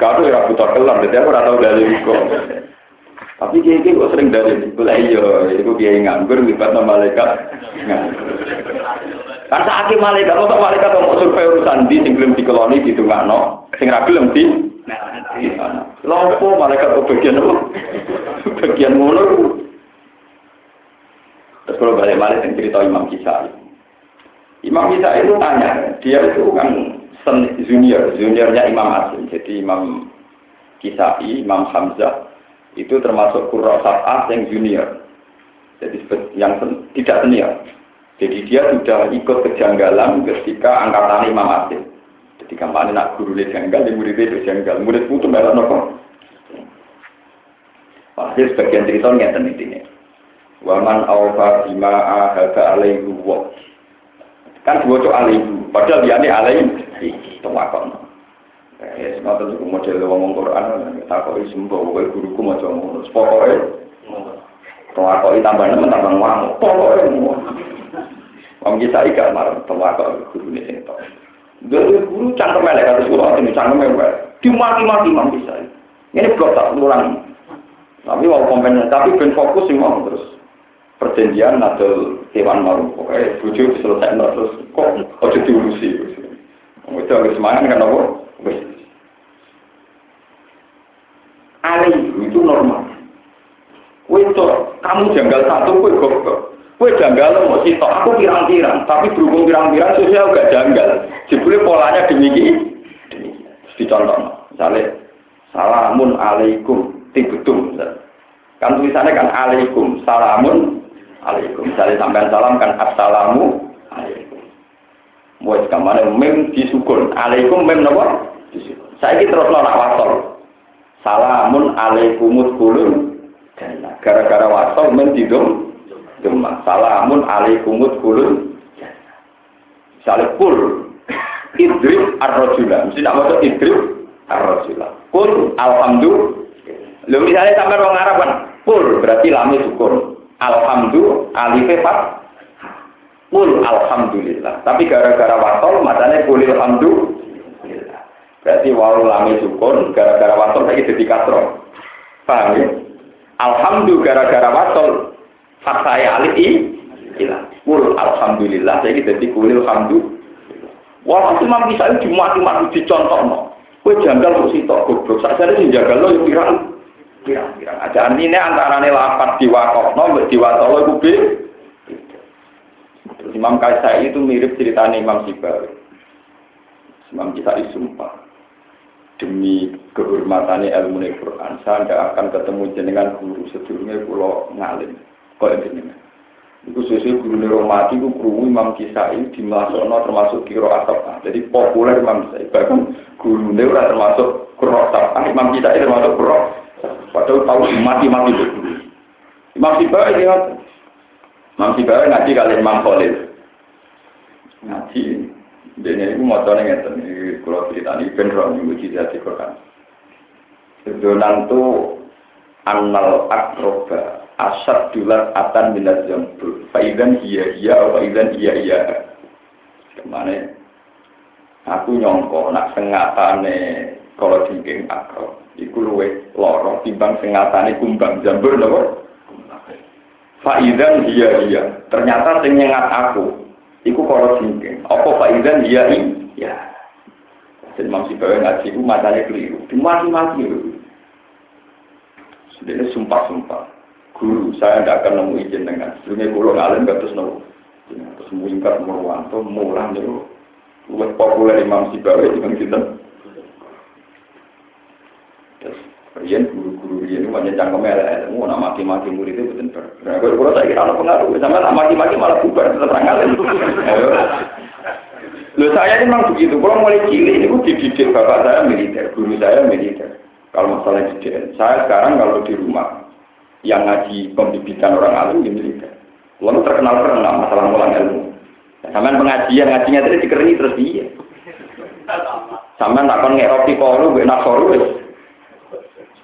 Kau ya butuh kelam, jadi aku ora tahu dalil. Tapi dia ini kok sering dalil iku lah iya, dia nganggur ngelibat malaikat. Karena akhir malaikat, kok malaikat mau survei urusan di sing belum dikeloni di tungakno, sing ra gelem di Lopo malaikat bagian apa? Bagian ngono. Terus kalau balik balik yang cerita Imam Kisai. Imam Kisai itu tanya, dia itu kan junior, juniornya Imam Asim. Jadi Imam Kisai, Imam Hamzah itu termasuk Qurra Sab'ah yang junior. Jadi yang tidak senior. Jadi dia sudah ikut kejanggalan ketika angkatan Imam Asim. Jadi kampanye nak guru le janggal, di murid itu janggal. Murid itu malah nopo. Pasti sebagian cerita ngeten intinya. Waman awfa bima ahada alaihi wa. Kan dua cok alaihi. Padahal dia ini alaihi. Itu wakon. Ya, semata itu model ngomong Quran. Tak kok sembuh. Pokoknya guruku mau ngomong. Pokoknya. Tawakoi tambah nemen tambah ngamuk. Pokoknya. Wong kita ikat marah. Tawakoi guru ini sing dari guru cangkem melek kata sekolah ini cangkem melek. Dimaki-maki mam bisa. Ini blok tak ulang. Tapi mau kompen, tapi ben fokus sih mau terus perjanjian atau hewan mau pokoknya bujuk selesai terus kok ojo diurusi. Itu agak semangat kan apa? Ali itu normal. Itu kamu janggal satu, kue goblok. Kue janggal mau sitok, aku pirang-pirang, tapi berhubung pirang-pirang sosial gak janggal. Jebule polanya. Demikian. Dicontoh, misalnya salamun alaikum tibetum. Kan tulisannya kan alaikum, salamun alaikum. Misalnya sampai salam kan assalamu alaikum. Buat ke mana mem disukun, alaikum mem nopo. Saya ini terus nak wasol. Salamun alaikumut kulun. Gara-gara wasol mem tidum Cuma salamun alaikumut kulun. Misalnya kul idrib ar-rajula. Mesti nak maksud idrib ar-rajula. Kul alhamdulillah. Lalu misalnya sampai orang Arab kan, kul berarti lami syukur. Alhamdulillah, alif fat. Kul alhamdulillah. Tapi gara-gara wasol, matanya kul alhamdulillah. Berarti walau lami syukur, gara-gara wasol lagi jadi katro. Paham ya? Alhamdulillah gara-gara wasol, Hak saya alif i, ilah. Kul alhamdulillah, saya jadi kulil alhamdulillah. Wah, mampu bisa cuma-cuma dicontoh no. Kue janggal kok sitok goblok. Saya ini jagal lo yang pirang, pirang, pirang. Ada ini antara nih lapat diwakok no, diwatolo itu be. Imam Kaisai itu mirip ceritanya Imam Sibar. Imam Kisai sumpah demi kehormatannya ilmu Quran saya tidak akan ketemu jenengan guru sedurunge pulau ngalim kok ini itu sesuai guru neromati itu guru Imam Kisai di Masono termasuk kiro asap jadi populer Imam Kisai bahkan guru neura termasuk kiro asap Imam Kisai termasuk kiro padahal tahu mati-mati itu Imam Sibai ini Imam Sibai ngaji kali Imam Khalil. Ngaji. Ini itu motornya ngeten ini kalau cerita ini beneran ini uji jadi Quran. Itu nanti annal akroba asad dulat atan minat jambul faidan iya iya faidan iya iya ke mana? Aku nyongko nak sengatane kalau jengking akro iku luwe loro timbang sengatane kumbang jambul nopo faidan iya iya ternyata sing aku iku kalau jengking apa faidan iya iya jadi masih bawa ngaji itu matanya keliru. Dimati-mati sudah sumpah-sumpah. Guru saya tidak akan nemu izin dengan sebelumnya guru ngalim gak terus nemu terus mungkar merwanto mulang itu populer Imam Sibawi dengan kita terus Rian guru-guru Rian itu banyak cangkem ilmu nak maki-maki murid itu betul nah kalau kalau saya kira ada pengaruh sama nak maki-maki malah bubar tetap ngalim Loh saya ini memang begitu, kalau mulai cilik ini dididik bapak saya militer, guru saya militer. Kalau masalah dididik, saya sekarang kalau di rumah, yang ngaji pembibitan orang alim di militer. Lalu terkenal terkenal masalah mulang ilmu. Sama pengajian ngajinya tadi dikeringi terus dia. Sama tak kon ngeropi kalau gue nak soru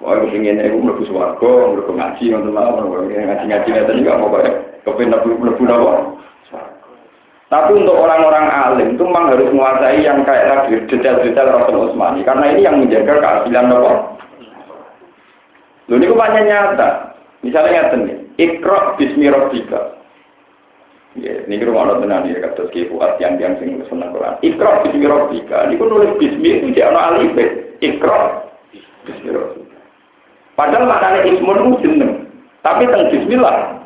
Soalnya gue ingin ibu melebu suwargo, melebu ngaji, nonton malam, ngaji ngaji ngaji nggak mau kayak kepen melebu nawa. Tapi untuk orang-orang alim itu memang harus menguasai yang kayak tadi detail-detail Rasul Utsmani karena ini yang menjaga keadilan nawa. Lalu ini banyak nyata. Misalnya ngeten nih, ikro bismi rabbika. Ya, ini kira mau tenan ya kata ki buat yang yang sing seneng Quran. Ikro bismi. Ini pun nulis bismi itu dia ono alif. Ikro bismi. Padahal maknanya ismun itu jeneng. Tapi teng bismillah.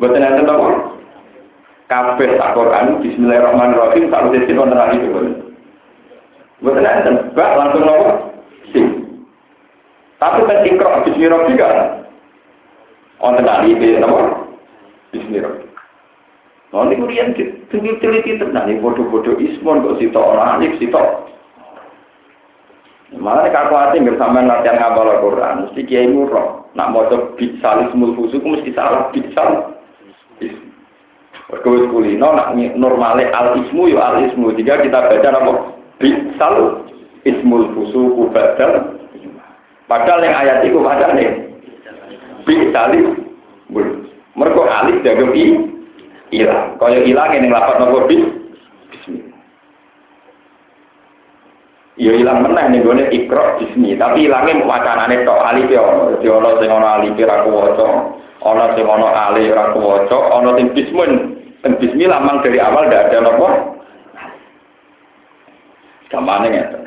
Mboten enten apa? Kabeh tak Quran bismillahirrahmanirrahim tak udah sing wonten alif. Mboten enten. Bak langsung apa? Sing. Tapi kan ikro bismi rabbika. Wonten alif napa? Bismillah. Nah, ini kemudian teliti tenang, ini bodoh-bodoh ismon, kok sitok orang alif, sitok. Malah nek aku ati nggak sampean latihan ngapal Al-Qur'an, mesti kiai murah. Nak maca bitsalis mulfusu ku mesti salah bitsal. Kau kulino nak normale al ismu yo al ismu. Jika kita baca apa bitsal ismul fusuku badal. Padahal yang ayat itu padahal nih bitsalis. Mergo alif jago i ilang. Kaya ilang yang lapat nopo bis bismillah. Ya ilang meneh ning gone ikra bismi, tapi ilange wacanane tok alif ya ono. Dadi ono sing ono alif ra kuwaca, ono sing ono alif ra kuwaca, ono sing bismun. Sing bismillah mang dari awal ndak ada nopo. Gamane ngeten.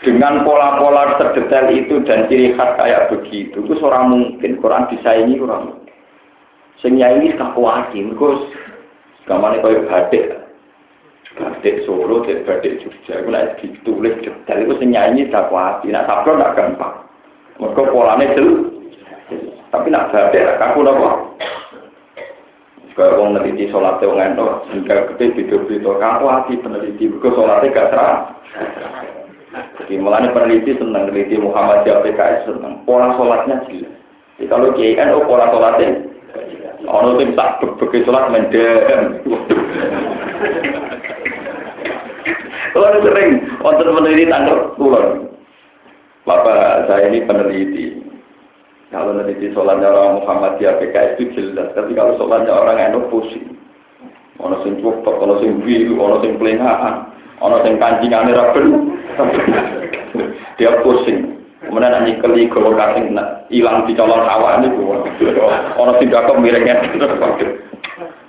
Dengan pola-pola terdetail itu dan ciri khas kayak begitu, itu seorang mungkin Quran disaingi orang. Sing ini kakuati, mereka gamane kaya batik. Batik Solo, batik batik Jogja, itu nek ditulis detail itu sing nyanyi kakuati. Nak sablon nak gampang. Mereka polanya jelas. Tapi nak batik, kaku nopo. Kayak wong neliti sholatnya wong ento, sehingga gede beda-beda kaku hati peneliti, mereka sholatnya gak terang. Jadi mulanya peneliti senang, peneliti Muhammad PKS senang, pola sholatnya jelas. Jadi kalau KNO pola sholatnya, ono sing tak berbagi sholat mendem. Kalau sering, untuk peneliti tanggal pulang. Bapak saya ini peneliti, kalau nanti sholatnya orang Muhammadiyah PKS itu jelas, tapi kalau sholatnya orang NU pusing. Ono sing cukup, ono sing biru, ono sing pelengahan, ono sing kancingan raben. Dia pusing. Kemudian nanti keli kalau kasing hilang di colong sawah ini. Ono sing dakok miringnya.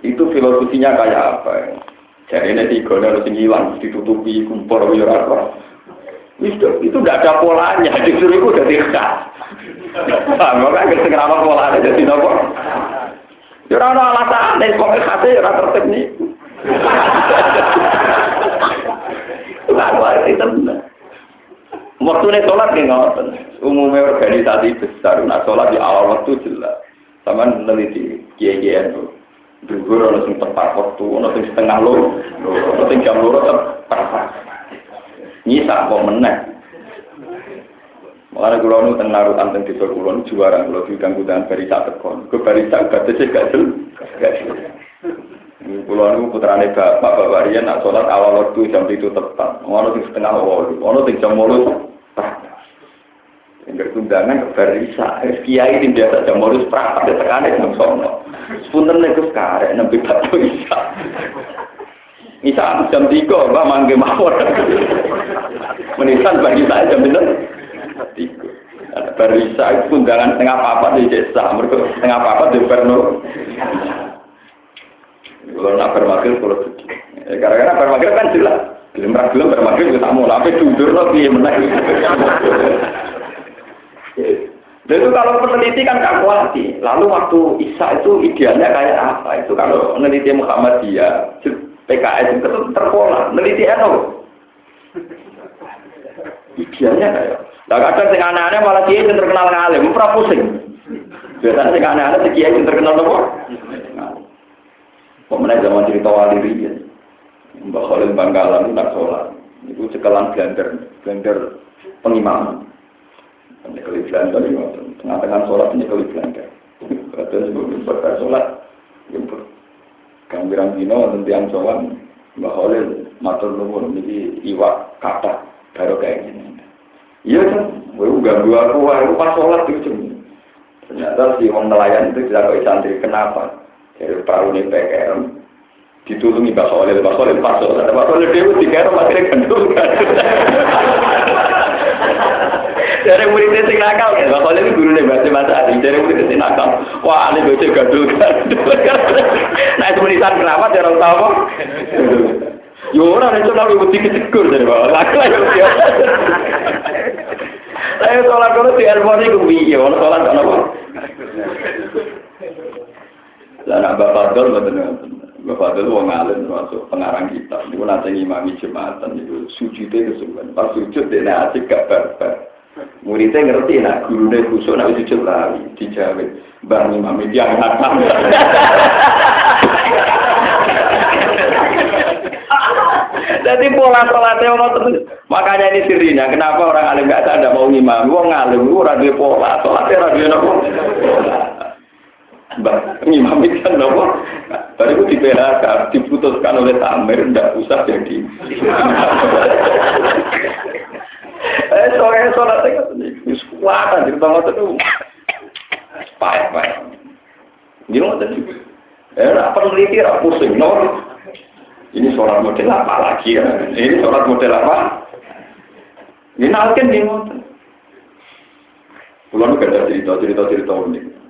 Itu filosofinya kayak apa? Jadi ini tiga, sing hilang ditutupi kumpul wirat. Itu itu tidak ada polanya, justru itu udah khas. Nah, maka kita kenapa pola ada jadi nopo? Ya ana alasan nek kok khase ora tertib nih. Kok itu tenan. Waktu ini sholat ya, nih ngawatan. Umumnya organisasi besar, nah sholat di awal waktu jelas. Sama nanti di GGN itu. Dulu orang sing tepat waktu, waktu setengah lo, orang sing jam lo tepat. Nyisa kok menang. Makanya kalau nu teng naruh anteng di kulon juara kalau di ganggu dengan barisa tekon, ke barisa batasnya gak jelas, gak jelas. Kulo putra putrane bapak bapak nak sholat awal waktu jam itu tepat. Ono sing setengah wolu, ono sing jam mulut. Yang tundangan ke Barisa, kiai ini biasa jam modus prapat ya tekanan jam sono. Sepunten nih gus nabi batu Isa. Isa jam tiga, mbak manggil mawon. Menisan bagi saya jam tiga. Tiga. Barisa itu tundangan setengah papat di desa, mereka setengah papat di Berno. Kalau nak bermakil kalau sedih. Ya, karena bermakil kan jelas. Pernah belum bermakil kita mau tapi jujur loh dia menang. Dan itu kalau peneliti kan kalkulasi. Lalu waktu Isa itu idealnya kayak apa? Itu kalau peneliti Muhammadiyah, PKS itu terpola. Peneliti apa? Idealnya kayak. Nah kadang sing aneh-aneh malah kiai yang terkenal ngalim, ora pusing. Biasanya sing aneh-aneh kiai yang terkenal apa? Pemenang zaman cerita wali riyen. Mbak Khalil Bangkalan itu nak sholat. Itu sekelan blender, blender pengimaman. Penyekali blender itu tengah-tengah sholat penyekali blender. Terus sebelum selesai sholat, jemput. Gambiran dino tentang sholat, Mbak Khalil matur nuwun ini iwak kata baru kayak gini. Iya kan, gue ganggu aku, aku pas sholat itu Ternyata si orang nelayan itu tidak santri. Kenapa? Dari perahu ini PKM, ditulungi Mbak Solil, Mbak Solil pas sholat. Mbak Solil dewa di kero akhirnya gendul. Dari muridnya sing nakal kan, Mbak Solil itu guru nih bahasa bahasa asing. Dari muridnya sing nakal, wah ini gandul gandul. Nah itu menisan kenapa? Dia orang tahu apa? Yo ora nek ora wedi kecekur dari bawah. Lak lak yo. Saya sholat kalau di itu piye, ono sholat ono apa? Lah nak Bapak Dol mboten Bapak Dol wong alim termasuk pengarang kita. Niku nate ngimami Jumatan niku sujude kesuwen. Pas sujud dene asik gak barbar. Muridnya ngerti nak gurune kusuk nak sujud lali dijawab. Mbah ngimami tiang hatam. Jadi pola sholatnya ono terus. Makanya ini sirinya. Kenapa orang alim gak ada mau ngimam? Wong alim itu ora duwe pola. Sholatnya ora duwe nopo. Mbak ngimam itu kan nopo. Baru itu di PHK diputuskan oleh Tamir ndak usah jadi. Eh sore kan wis kuat jadi banget itu. Payah payah. Dia mau tadi. Eh, apa peneliti, apa pusing, no? Ini sholat model apa lagi ya? Ini sholat model apa? Ini nalken di ngoten. Pulau ada cerita cerita cerita unik.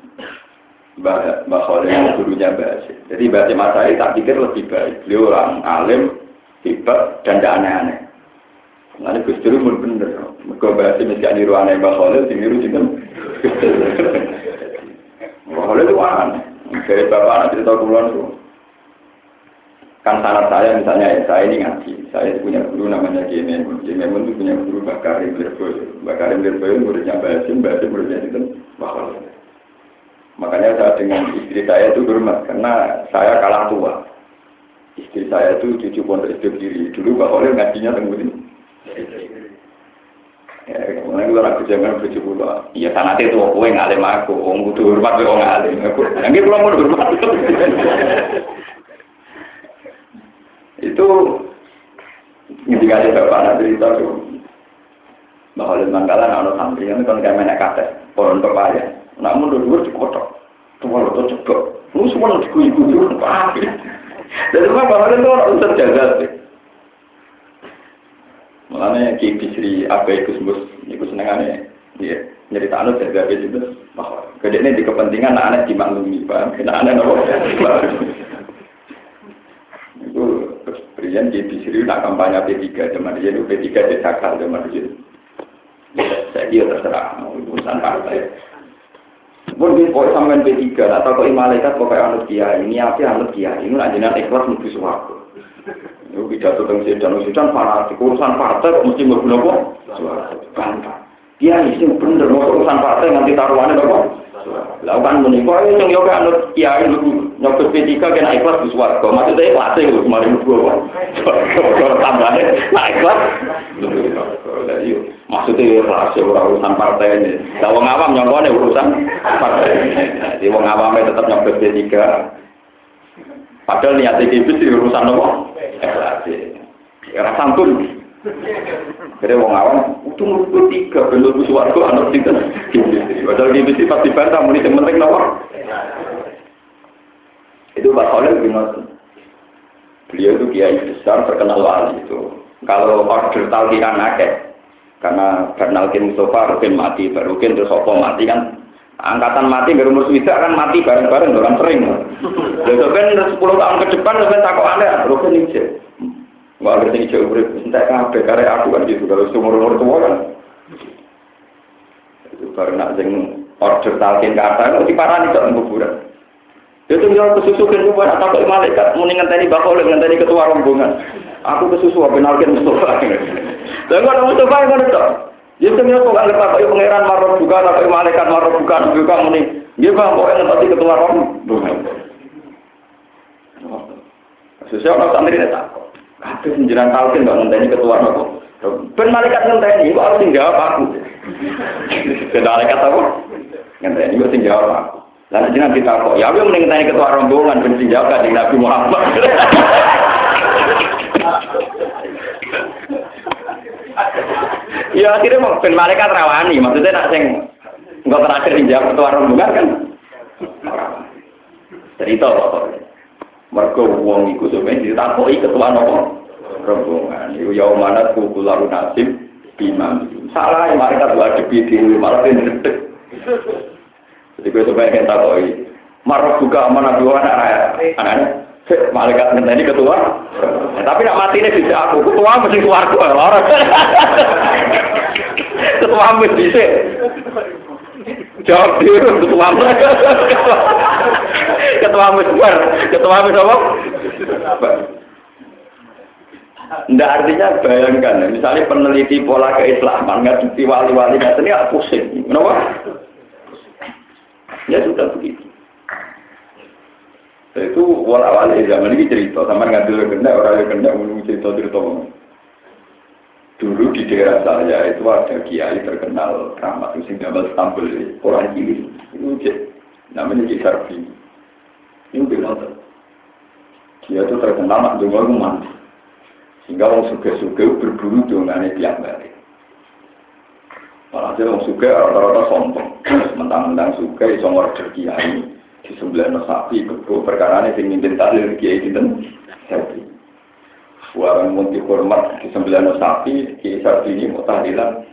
Mbak Mbak Khalil gurunya Mbak Jadi Mbak Masai tak pikir lebih baik. Beliau orang alim, hebat, dan tidak aneh-aneh. Nanti Gus Dur pun bener. Mereka Mbak mesti niru aneh Mbak Khalil, sing niru juga. Mbak Khalil itu aneh. Dari bapak anak cerita kulon tuh. Kan sanat saya misalnya ya, saya ini ngaji. Saya punya guru namanya. Kiai Memun itu punya guru Bakarim Lirboyo. Bakarim Lirboyo muridnya Mbak Hasim, Mbak Hasim muridnya itu Bakal. Makanya saya dengan istri saya itu hormat karena saya kalah tua. Istri saya itu cucu pondok hidup diri. Dulu Pak Oleh ngajinya tenggutin. Ya, kemudian gue ragu jangan bojo kula. Iya sanate itu kowe ngalim aku, wong kudu hormat kowe ngalim. Aku nggih kula mau hormat. itu ketika ada bapak anak cerita tuh bahwa di Manggalan ada santri yang kan kayak menek kate, pohon pepaya. Namun dua-dua dikotok, tua lo tuh cekok. Lu semua lo dikuyu-kuyu, apa? Dan itu bahwa itu orang usah jaga sih. Makanya Ki Bisri apa itu sebut itu senengannya dia nyerita anu jaga itu bahwa kedeknya di kepentingan anak-anak dimaklumi paham kena anak nopo itu Kemudian di Bisri nak kampanye P3 zaman dia itu P3 dicakar zaman dia. Saya kira terserah mau urusan partai pun di pokok sampean P3 atau kok malaikat pokoknya anut kiai ini apa anut kiai ini jenengan ikhlas mesti suaraku itu pidato tentang sedan sedan fanatik urusan partai kok mesti mlebu napa? Bantah. Dia isi bener mau urusan partai nanti taruhannya napa? Lakukan menikah itu yang yoga anut kiai nyokot P3 kena ikhlas di swarga. Maksudnya ikhlas itu kemarin gua. Kalau tambahnya nah ikhlas. Maksudnya ikhlas ya urusan partai ini. Kalau ngawam nyokotnya urusan partai. Jadi wong awamnya tetap nyokot P3. Padahal niatnya kibis di urusan apa? Ekstasi. Era santun. Jadi wong awam, itu menurut tiga, belum suaraku anak tiga. Padahal kibis itu pasti bantah, muni yang penting apa? Itu Pak Khalil bin Beliau itu kiai besar, terkenal wali itu. Kalau order talkiran akeh, karena Bernalkin Mustafa, Rukin mati, Barukin terus Sopo mati kan angkatan mati nggak umur sudah kan mati bareng-bareng orang sering. Lalu kan 10 tahun ke depan kan takut aneh, rukun ini Wah, ngerti jauh urip, entah kabeh karek aku kan gitu, kalau seumur umur tua kan. Itu baru nak sing order talkin kata, itu diparani kok kuburan. Itu yang kesusukan juga, nak takut malaikat, muni ngenteni bakal ngenteni ketua rombongan. Aku kesusu, benalkin Mustafa. Dan kalau Mustafa yang ada tak? Jadi sebenarnya kok nggak tahu pangeran marah buka, tapi malaikat marah buka, buka muni. Dia bang, kok yang tadi ketua rombongan. Sesuai orang santri ini takut. Kabeh senjiran talkin nggak ngenteni ketua nopo. Ben malaikat ngenteni, kok harus tinggal aku. Ben malaikat apa? Ngenteni kok tinggal aku. Lalu jenengan kita kok, ya aku mending ngenteni ketua rombongan ben tinggal di Nabi Muhammad. ya akhirnya mau ben malaikat rawani, maksudnya nak sing nggak terakhir dijawab ketua rombongan kan. Cerita pokoknya. Mergo wong iku sampe ditakoki ketua nopo rombongan. Iku ya manat kuku lalu nasib bimam. Salah mereka dua depi di malah ndedek. Jadi gue sampe kan takoki. Marok buka amanah dua anak raya. Anaknya malaikat ngenteni ketua. Ya, tapi nak mati ini bisa aku. Ketua mesti keluarga. Orang. ketua mesti bisa. Jawab dia ketua ketua mesbar, ketua mes apa? Nggak artinya bayangkan, misalnya peneliti pola keislaman nggak wali-wali nggak ini pusing, kenapa? Ya sudah begitu. Itu wali-wali zaman ini cerita, sama ngadil kena orang yang kena ngomong cerita cerita Dulu di daerah saya itu ada kiai terkenal itu sing gambar tampil orang cilik itu namanya Ki Sarfi. Ini bilang dia itu terkenal nak dengar mandi sehingga orang suka-suka berburu dengan tiap balik. Malah orang suka rata-rata sombong, mentang-mentang suka iso ngorder kiai di sebelah sapi kebo perkara ini sing mimpin tahlil kiai dinten sapi. Suara munti hormat di sembilan sapi, kiai sapi ini mau tahlilan.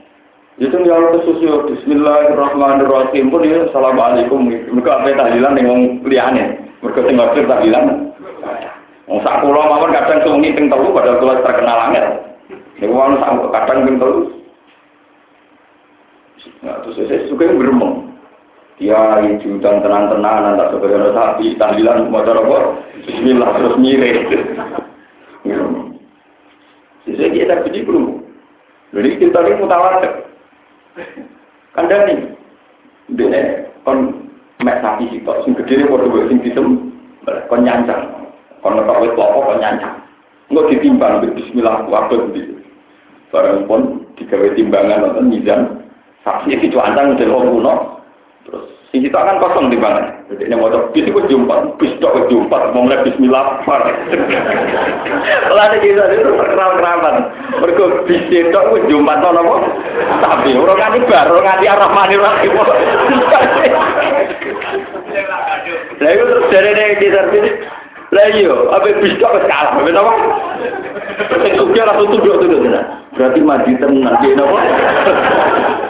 Itu yang kesusu Bismillahirrahmanirrahim pun ya Assalamualaikum. Mereka apa tahlilan yang liane. Mereka tinggal cerita tahlilan. Wong sak kula mawon kadang suwengi ping telu padahal kula terkenal angel. Niku wong sak kadang ping. Nah, terus saya suka yang beremong. Dia judan tenan-tenanan tak sebagai sapi tahlilan mau cara apa? Bismillah terus mirip. Jadi kita pergi belum. Jadi kita ini mutawatir. Kanda nih, dia kon mek sapi sih kok sing gede kok dua sing disem, kon nyancang, kon ngetok wis apa kon nyancang. Enggak ditimbang Bismillah waktu itu. Barang pun digawe timbangan nonton mizan, saksi itu cuancang model orang kuno, Terus sing kita akan kosong di mana? Jadi ini mau bis itu jumpa, bis tok jumpa, mau mulai Bismillah. Lalu kita itu keram-keraman. Mereka bis itu jumpa tuh nopo. Tapi orang nganti bar, orang nganti arah mani lagi. Lah itu terus dari ini kita sini. Lah iya, apa bis wis kalah, apa? Sing sugih langsung tunduk-tunduk. Berarti mati tenan, dia nopo.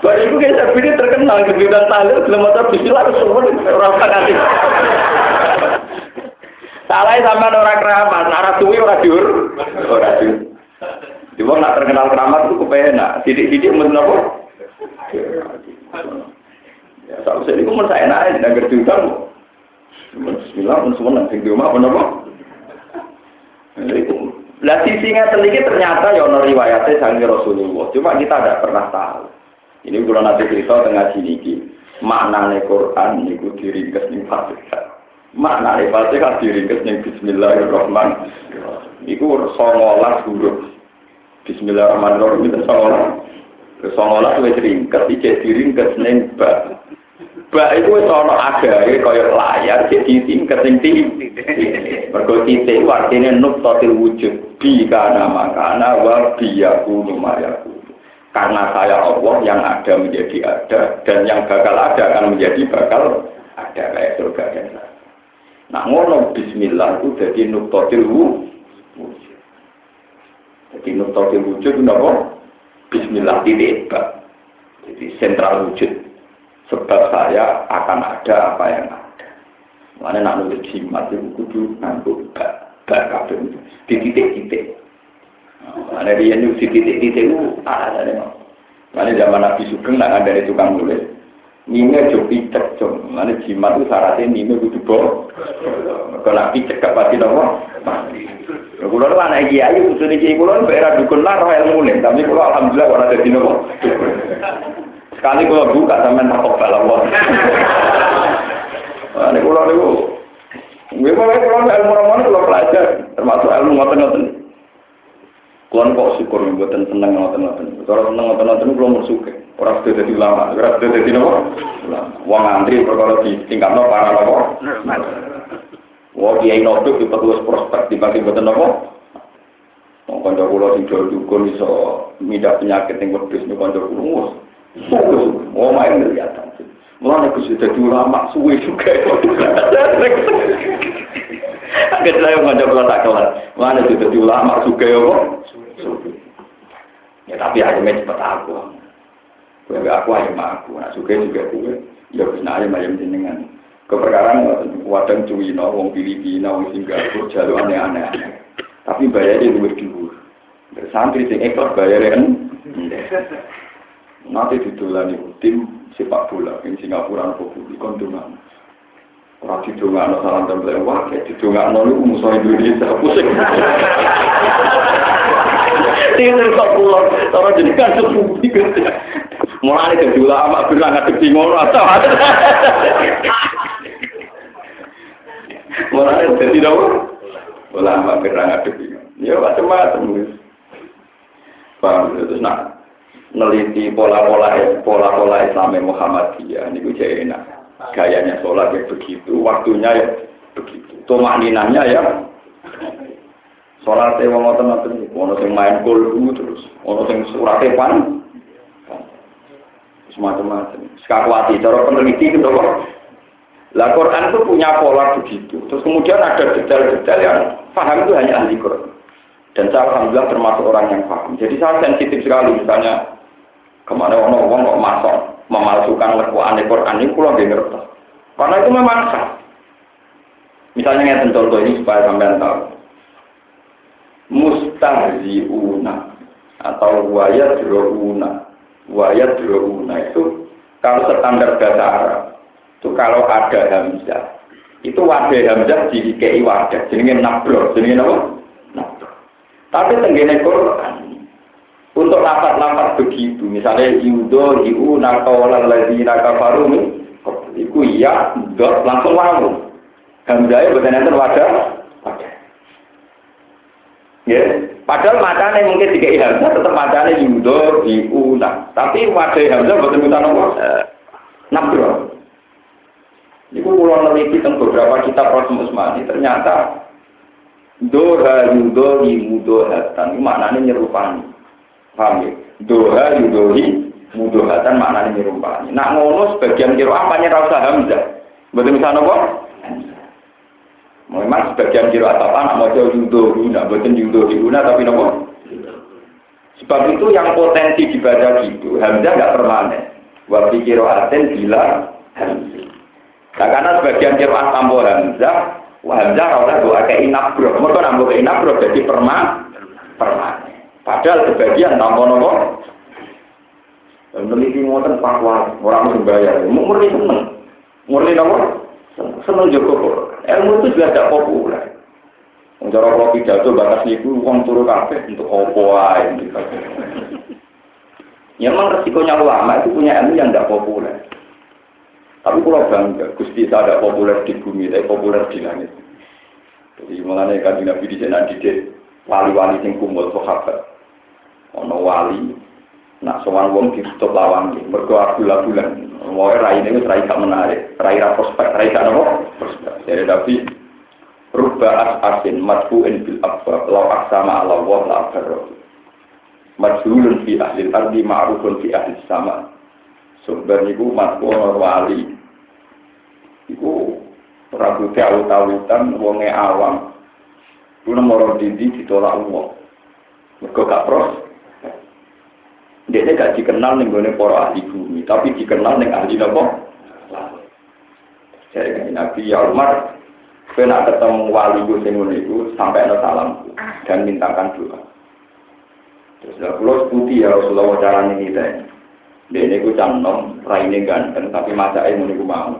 Baru itu kayak sapi ini terkenal kegiatan tahlil belum ada bismillah harus semua orang kasih. Salah sama orang keramat, arah suwi orang diur, orang diur. Di nak terkenal keramat itu kepenak, sidik-sidik mesti apa? Ya, saya itu menurut saya enak, tidak ngerti utang. Bismillah, pun semua nanti di rumah, apa apa? Lah sisinya sedikit ternyata ya ono riwayatnya sangi Rasulullah. Cuma kita tidak pernah tahu. Ini kalau nanti cerita tengah sini ki makna Quran niku diringkes ning Fatihah. Makna Fatihah diringkes Bismillahirrahmanirrahim. Iku songolas huruf. Bismillahirrahmanirrahim itu songolas. Songolas wis ringkes iki diringkes ning ba. Ba itu wis agahe kaya layar jadi tingkat ning Mergo titik artine nuktatil wujud bi kana makana wa biyakunu mayakunu karena saya Allah yang ada menjadi ada dan yang bakal ada akan menjadi bakal ada kayak surga dan neraka. Nah ngono Bismillah itu jadi nuktotil wujud. Jadi nuktotil wujud itu apa? Bismillah tidak Jadi sentral wujud. Sebab saya akan ada apa yang ada. Mana nak nulis jimat itu kudu nganggo bak bak kabeh di titik-titik. Ada dia nu si titik-titik itu ada ada Mana zaman Nabi Sugeng nak dari tukang nulis. Nime jo picek jo. Mana jimat itu syaratnya nime kudu bo. Kalau picek gak pasti nopo. Kulo lu anak kiai, usul kiai kulo era dukun lah roh ilmu nih. Tapi kulo alhamdulillah ora dadi nopo. Sekali kulo buka sampean takok balap. Ini kulo niku. Gue mau kulo ilmu ramon kulo pelajar, termasuk ilmu ngoten-ngoten. Kulon kok syukur buatan seneng ngoten-ngoten. Kalau seneng ngoten-ngoten belum bersuka. Orang sudah jadi lama, orang sudah jadi nopo. Wong antri perkara di tingkat nopo para nopo. Wong kiai noduk di petugas prospek dibagi buatan nopo. Wong kanca kula sing jual dukun iso midak penyakit yang wedhus nih kanca kula. Wong main kelihatan. Mulane sudah jadi ulama suwe juga. Agak saya kula tak kelar. Mulane jadi ulama juga ya kok. Ya tapi ayamnya cepet aku. Gue gak aku ayam aku. Nah suka juga gue. Ya bisa ayam ayam jenengan. Keperkaraan wadang cuwino, wong Filipina, wong Singapura, jalur aneh-aneh. Tapi bayarnya luwih dhuwur. Santri sing ekor bayarnya kan. Nanti ditulani tim sepak bola yang Singapura nopo budi kontungan. Orang didongakno salam tempel wah kayak didongakno niku musuh Indonesia pusing. Ini kok pulau, orang jadi kan sepupu Mulai dari ulama bilang ada di atau Mulai dari dong, ulama bilang ada di Ya macam-macam. Paham terus nak neliti pola-pola pola-pola Islam Muhammadiyah ini gue enak. Gayanya sholat ya begitu, waktunya ya begitu. Tumakninannya ya Sholat wong ngoten-ngoten ono sing main kulhu terus, ono sing surate pan. Semacam-macam. Sekakwati, cara peneliti gitu kok. Lah Quran itu punya pola begitu. Terus kemudian ada detail-detail yang paham itu hanya ahli Quran. Dan saya alhamdulillah termasuk orang yang paham. Jadi saya sensitif sekali misalnya ke mana orang orang kok masuk memalsukan lekuan Quran ini pulau gak ngerti. Karena itu memang sah. Misalnya yang contoh ini supaya sampean tahu mustahziuna atau wayat drouna wayat drouna itu kalau standar bahasa Arab itu kalau ada hamzah itu wadah hamzah di KI wadah jenenge nabro jenenge apa? Nabro tapi tenggene Quran untuk lapat-lapat begitu misalnya yudo hiu nakawalal ladina kafaru iku iya dot langsung wawu hamzahnya bukan wadah ya. Padahal matanya mungkin tiga hamzah tetap matanya hiu nah tapi wadah hamzah bukan bukan apa nabro itu pulau meneliti tentang beberapa kitab Rasul Usmani. Ternyata doha yudohi mudohatan itu maknanya nyerupani. Paham ya? Doha yudohi mudohatan maknanya nyerupani. Nak ngono sebagian kira apa nyerau hamzah. Betul misalnya apa memang sebagian kira apa anak mau jauh yudohuna betul yudohuna tapi nopo sebab itu yang potensi dibaca gitu hamzah nggak permanen waktu kira aten bila hamzah Nah, karena sebagian kira tambah hamzah, wah hamzah ora doa ke inabro. Mereka nambah ke inabro jadi perma, permanen. Padahal sebagian tambah nopo. Meneliti ngoten pakwa orang berbayar. Murni seneng, murni nopo. Seneng juga Ilmu itu juga tidak populer. Cara kalau pidato batas itu uang turu kafe untuk opo ae. Ya memang resikonya ulama itu punya ilmu yang tidak populer. Tapi kalau bangga, Gusti saya ada populer di bumi, tapi populer di langit. Jadi mengenai kaji Nabi di sana didik wali-wali yang kumul sahabat. Ono wali, nak sowan wong ditutup lawan iki, mergo abula bulan. Wae rai ini rai menarik, rai ra prospek, rai gak nopo? Prospek. Jadi Nabi rubba as-asin madfu'in bil abwab law aksama ala wa la abarro. Majhulun fi ahli ardi ma'rufun fi ahli sama. Sumber niku matku wali. Iku rabu tahu-tahutan wonge awam. Ku nomor didi ditolak wong. Mergo gak pros. Dia gak dikenal ning gone para ahli bumi, tapi dikenal ning ahli nopo? Jadi Nabi ya Umar, kowe nak ketemu wali sing ngene iku sampai ana salam dan mintakan doa. Terus lah pulau putih ya Rasulullah cara ini kita dia ini ku cantom, raine ganteng, tapi masa ini mau.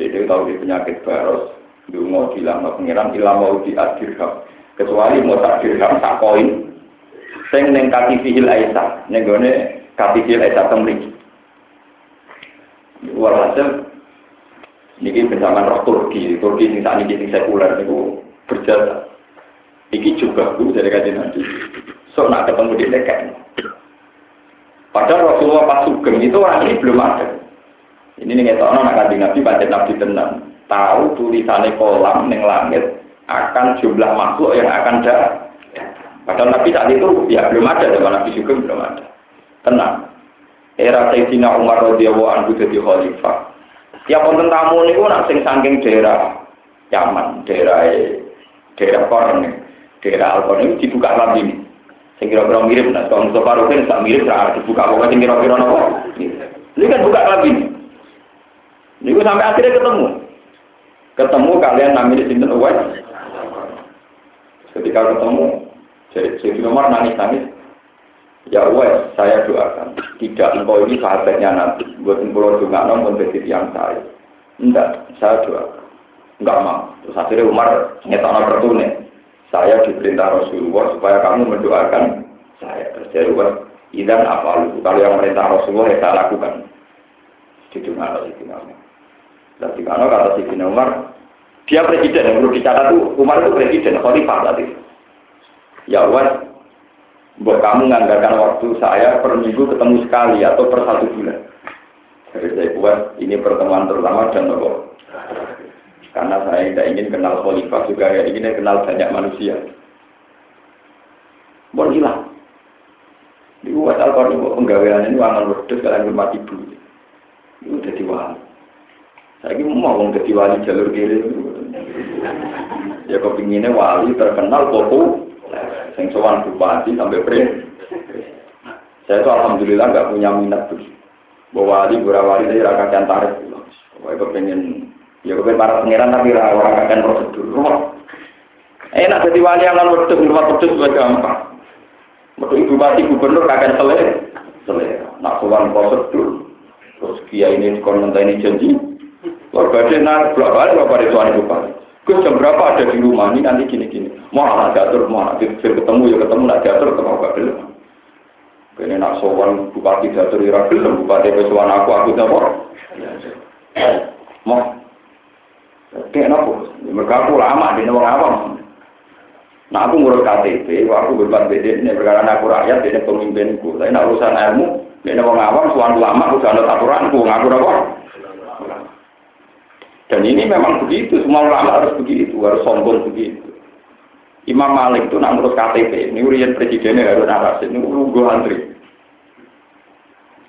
Jadi dia tahu dia penyakit mau bilang, mau pengiran ilah mau diadirham. Kecuali mau tak dirham, tak koin. Sing neng kati fihil aisyah, neng gone kati fihil aisyah temrik. Walhasil, ini bersama roh Turki, Turki sing saat ini sing sekuler itu berjasa. Iki juga bu dari kajian nanti. So nak ketemu di dekat. Padahal Rasulullah pas sugeng itu orang ini belum ada. Ini nih ngetok nak kaji nabi baca nabi tenang. Tahu tulisannya kolam neng langit akan jumlah makhluk yang akan ada. Padahal nabi saat itu ya belum ada zaman nabi sugeng belum ada. Tenang. Era Sayyidina Umar radhiyallahu anhu jadi khalifah. Tiap wonten tamu niku nak sing saking daerah Yaman, daerah daerah Korn, daerah Alkon ini dibuka lagi ini. Sing kira-kira mirip, nah kalau Mustafa Rukin tak mirip, nah dibuka pokoknya sing kira-kira nopo. Ini kan buka lagi ini. Ini sampai akhirnya ketemu. Ketemu kalian namanya Sinten Uwais. Ketika ketemu, jadi nomor nangis-nangis. Ya Uwais, saya doakan. Tidak engkau ini sahabatnya nanti. Buat pulau juga nomor jadi yang saya. Enggak, saya doakan. Enggak mau. Terus akhirnya Umar ngetokno pertune. Saya diperintah Rasulullah supaya kamu mendoakan saya. Terus dia Umar, idan apa lu? Kalau yang perintah Rasulullah ya saya lakukan. Itu nggak itu nama. Dan di kata si Umar, dia presiden yang perlu dicatat tuh Umar itu presiden, khalifah tadi. Ya Umar, buat kamu menganggarkan waktu saya per minggu ketemu sekali atau per satu bulan. Jadi saya buat ini pertemuan terutama dan nopo. Karena saya tidak ingin kenal khalifah juga ya ingin kenal banyak manusia. Bon hilang. Di buat alkohol ini penggawean ini wangan wedus kalian rumah ibu. Itu jadi wali. Saya ini mau ngomong jadi wali jalur kiri. Ya kepinginnya wali terkenal popo. Sing sowan bupati sampai pre. Saya itu alhamdulillah nggak punya minat tuh. Bahwa wali, wali saya rakyat yang tarik. Saya kepengen Ya kepen para pangeran tapi orang akan prosedur. Enak jadi wali yang non wedus rumah wedus juga gampang. Ibu bupati gubernur akan selesai, selesai. Nak sowan prosedur, Terus kiai ini komentar ini janji. Keluarga dia narik berapa kali berapa hari tuan ibu Gus jam berapa ada di rumah ini nanti gini-gini. Mau anak diatur, mau anak ketemu ya ketemu, nak diatur ketemu gak belum. Kene nak sowan bupati diatur ira belum, bupati pesuan aku aku apa? Mau. Kayak nopo? Mereka aku lama di wong awam. Nah aku ngurus KTP, aku berbuat beda ini perkara aku rakyat, ini pemimpinku. Tapi nak urusan ilmu, ini wong awam, suan lama, ada aturanku, ngaku apa? Dan ini memang begitu, semua ulama harus begitu, harus sombong begitu. Imam Malik itu nak ngurus KTP, ini urian presidennya harus narasi, ini gue antri.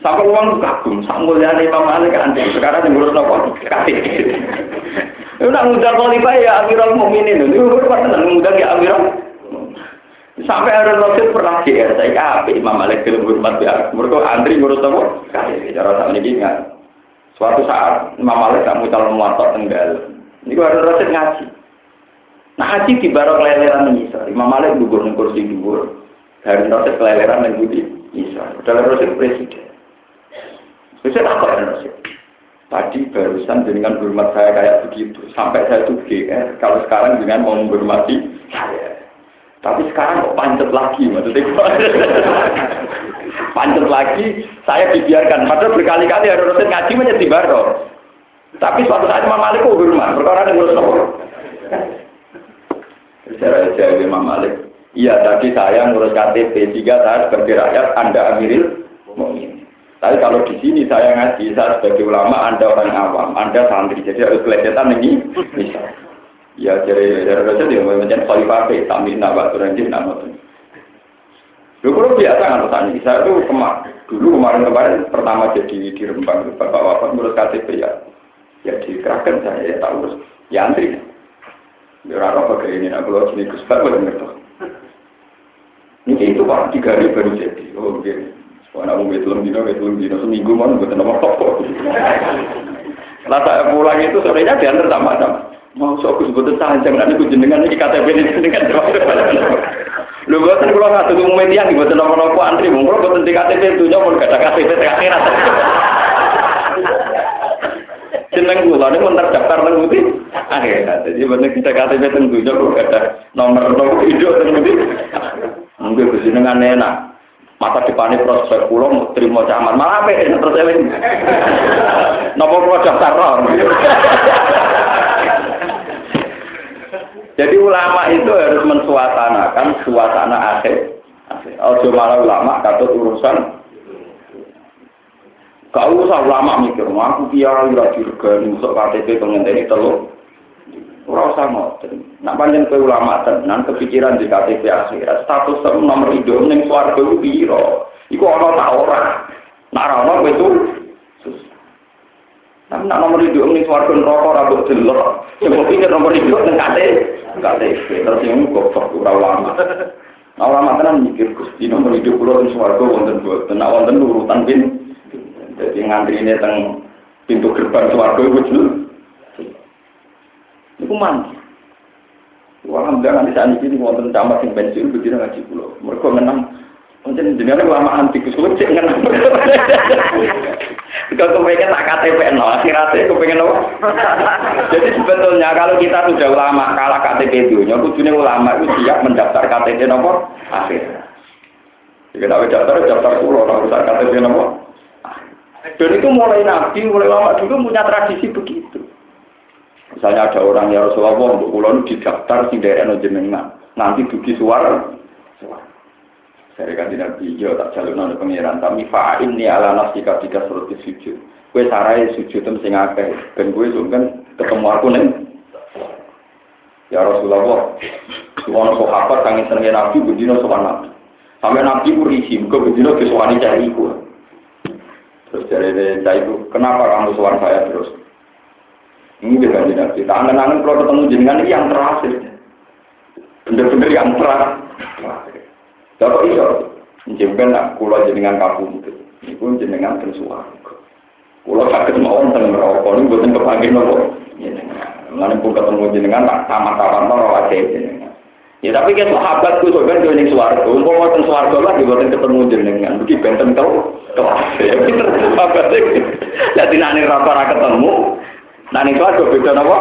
Sampai uang kagum, sampai Imam Malik antri, sekarang yang ngurus nopo KTP. Itu nak ngundang khalifah ya Amirul Mukminin, itu hormat ngundang ya Amirul. Sampai ada Rasul pernah GR, saya apa Imam Malik film hormat ya, mereka antri ngurus nopo KTP, cara sama ini ingat. Suatu saat Imam Malik tak mau calon muatok tenggal. Ini gua Rasul ngaji. Nah haji di barok keleleran menyisar. Imam Malik gugur ning kursi gugur. Dari Rasul keleleran ning budi nyisar. Padahal Rasul presiden. Saya apa ya Rasul? Tadi barusan dengan hormat saya kayak begitu. Sampai saya itu GR. Kalau sekarang dengan mau menghormati saya. Tapi sekarang kok pancet lagi, maksudnya pancet lagi, saya dibiarkan. Padahal berkali-kali ada Rasul ngaji menjadi baro. Tapi suatu saat Imam Malik kok hormat, perkara yang ngurus nopo. Saya jawab Imam Malik, iya tadi saya ngurus KTP, jika saya sebagai rakyat, Anda Amiril Mukminin. Tapi kalau di sini saya ngaji, saya sebagai ulama, Anda orang awam, Anda santri, jadi harus kelihatan ini bisa. Ya jadi raja dia mau menjadi khalifah ke tamin nabat turanjin nama tuh. Dulu biasa nggak tanya, saya tuh kemak dulu kemarin-kemarin pertama jadi di Rembang bapak bapak ngurus KTP ya, ya dikerahkan saya ya tahu ya antri. Ya rara pakai ini, aku kalau sini gus bapak benar tuh. Ini itu pak tiga hari baru jadi, oh begini. Soalnya aku betul dino, betul dino seminggu mana betul nama apa. Setelah saya pulang itu sorenya diantar sama-sama. Mau sok aku sebut sancang nanti aku jenengan iki KTP ini jenengan. Lho boten kula umum media iki boten napa-napa antri mung kula boten di KTP dunya pun gak ada KTP terakhirat. Jeneng kula niku terdaftar nang ngendi? Akhirat. Jadi boten kita KTP teng dunya kok gak ada nomor nomor hidup teng. Mungkin jenengan enak. masa depannya prospek pulau terima camat malah apa terus eling nopo pulau daftar jadi ulama itu harus mensuasanakan suasana akhir Ojo malah ulama kata urusan Gak usah ulama mikir, aku kiai ora dirgani usuk KTP pengenteni telur. Ora usah ngoten. Nak panjang kowe ulama tenan kepikiran di KTP akhirat, status nomor hidup ning swarga iku piro? Iku ana ta ora? Nak ora ono kowe Tapi nak nomor hidup ning swarga neraka kok delok. Sing pikir nomor hidup ning KTP, KTP terus yang goblok ora ulama. Nah, ulama tenan mikir Gusti nomor hidup kula ning swarga wonten boten, nak wonten urutan pin. Jadi ngantrine teng pintu gerbang swarga iku jelas. Iku mandi. Alhamdulillah nanti saat ini wonten camat yang pensiun begini ngaji pulau. Mereka menang. Mungkin jenengan lama anti kusulit cek ngenang. Kalau kepengen tak KTP no, akhirnya kepengen apa? Jadi sebetulnya kalau kita sudah ulama kalah KTP dunia, kudunya ulama itu siap mendaftar KTP nomor akhir. Jika tak daftar, daftar pulau, kalau usah KTP nomor. Dan itu mulai nabi, mulai lama dulu punya tradisi begitu. Misalnya ada orang ya Rasulullah untuk pulau didaftar si daerah jenengan, nanti dugi suara. Saya kan tidak video tak jalur nol pengiran, tapi fa'in ni ala nafsi ketika suruh sujud. Kue sarai sujud tem sing akeh, ben kue kan ketemu aku nih. Ya Rasulullah, semua sahabat kangin senengin nabi, bedino sopan nabi. Sampai nabi ku risi, ke bedino kesuani cari ku. Terus dari saya itu, kenapa kamu suan saya terus? Ini juga tidak kita angen-angen kalau ketemu jenengan ini yang terakhir. Bener-bener yang terakhir. Kalau jenengan nak kulo jenengan. Ini pun jenengan tersuar. Kulo sakit mau tentang merokok ini buatan kepanggil nopo. Mana pun ketemu jenengan tak tamat-tamat mau aja jenengan. Ya tapi kan sahabat tuh sebenarnya dia ning swarga. Umpama teng swarga lah dibuatin ketemu jenengan. Begitu benten kau kelas. Ya pinter. sahabat iki. Ning rokok ora ketemu, nek ning swarga beda napa?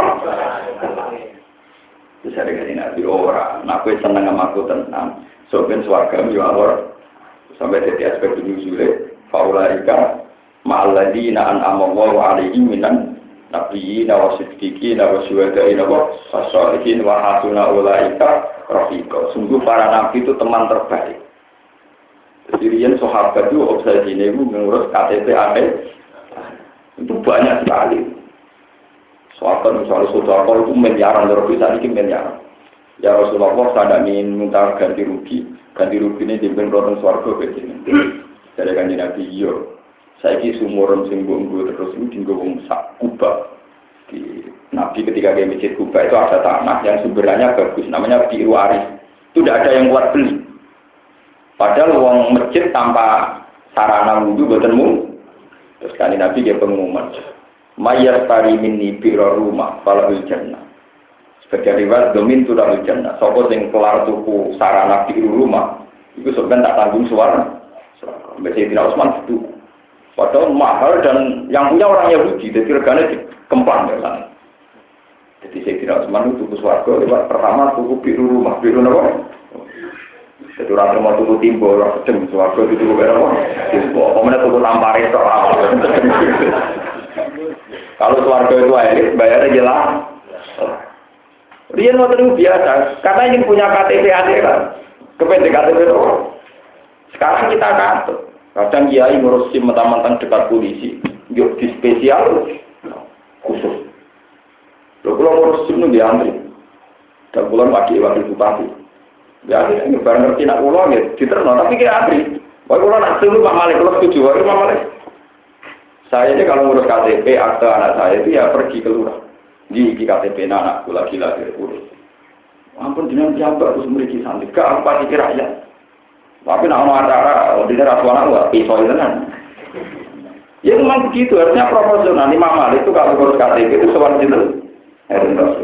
Terus ada kali nabi ora, nah aku seneng sama aku tenang. So ben swarga yo awor sampai jadi aspek ini sulit. Faulaika ma'alladina an'ama Allahu alaihim minan nabiyina wa siddiqina wa syuhadaina wa salihin wa hasuna ulaika rafiqa. Sungguh para nabi itu teman terbaik. Sirian sahabat itu obsesi ini mengurus KTP aneh itu banyak sekali. Sahabat misalnya saudara itu miliaran, dari bisa ini miliaran. Ya Rasulullah saya ingin minta ganti rugi, ganti rugi ini dipimpin rotong suarga ke sini. Jadi kan Nabi iyo, saya ki sumuran sing terus itu tinggal wong sak kubah. Di Nabi ketika ke masjid kubah itu ada tanah yang sumbernya bagus, namanya biru aris. Itu tidak ada yang kuat beli. Padahal uang masjid tanpa sarana wudhu buatanmu. Terus kali Nabi dia pengumuman. Mayar tari minni biro rumah falahul jannah. Riwayat domin tu dalil jannah. Sopo sing kelar tuku sarana biru rumah. Itu sebenarnya tak tanggung suara. Biasanya tidak Usman itu. Padahal mahal dan yang punya orang Yahudi. Jadi regane dikemplang ya kan. Jadi tidak Usman itu tuku suarga. Lewat pertama tuku biru rumah. Biru apa? Jadi orang mau tuku timbo, orang sedang suarga itu tuku berapa? Timbo. Kemudian tuku tampari soal. Kalau suarga itu elit, bayarnya jelas. Dia mau terus biasa, karena ingin punya KTP akhirat. Kepenting KTP itu. Sekarang kita kantor. Kadang kiai ngurus SIM mentang-mentang dekat polisi. Yuk di spesial khusus. Lalu kalau ngurus SIM itu diantri. Dan pulang wakil wakil bupati. Ya, ini barang ngerti nak pulang ya, diterno. Tapi kayak antri. Wah, kalau nak dulu Pak Malik, kalau setuju, Pak Malik. Saya ini kalau ngurus KTP, akte anak saya itu ya pergi ke lurah. Di KTP anak, aku lagi lagi urus. Ampun dengan siapa terus memiliki santri. Ke apa pikir rakyat? Tapi nak mau acara, di daerah suara gua pisau itu kan. Ya memang begitu, harusnya proporsional. Imam Malik itu kalau ngurus KTP itu sewan itu.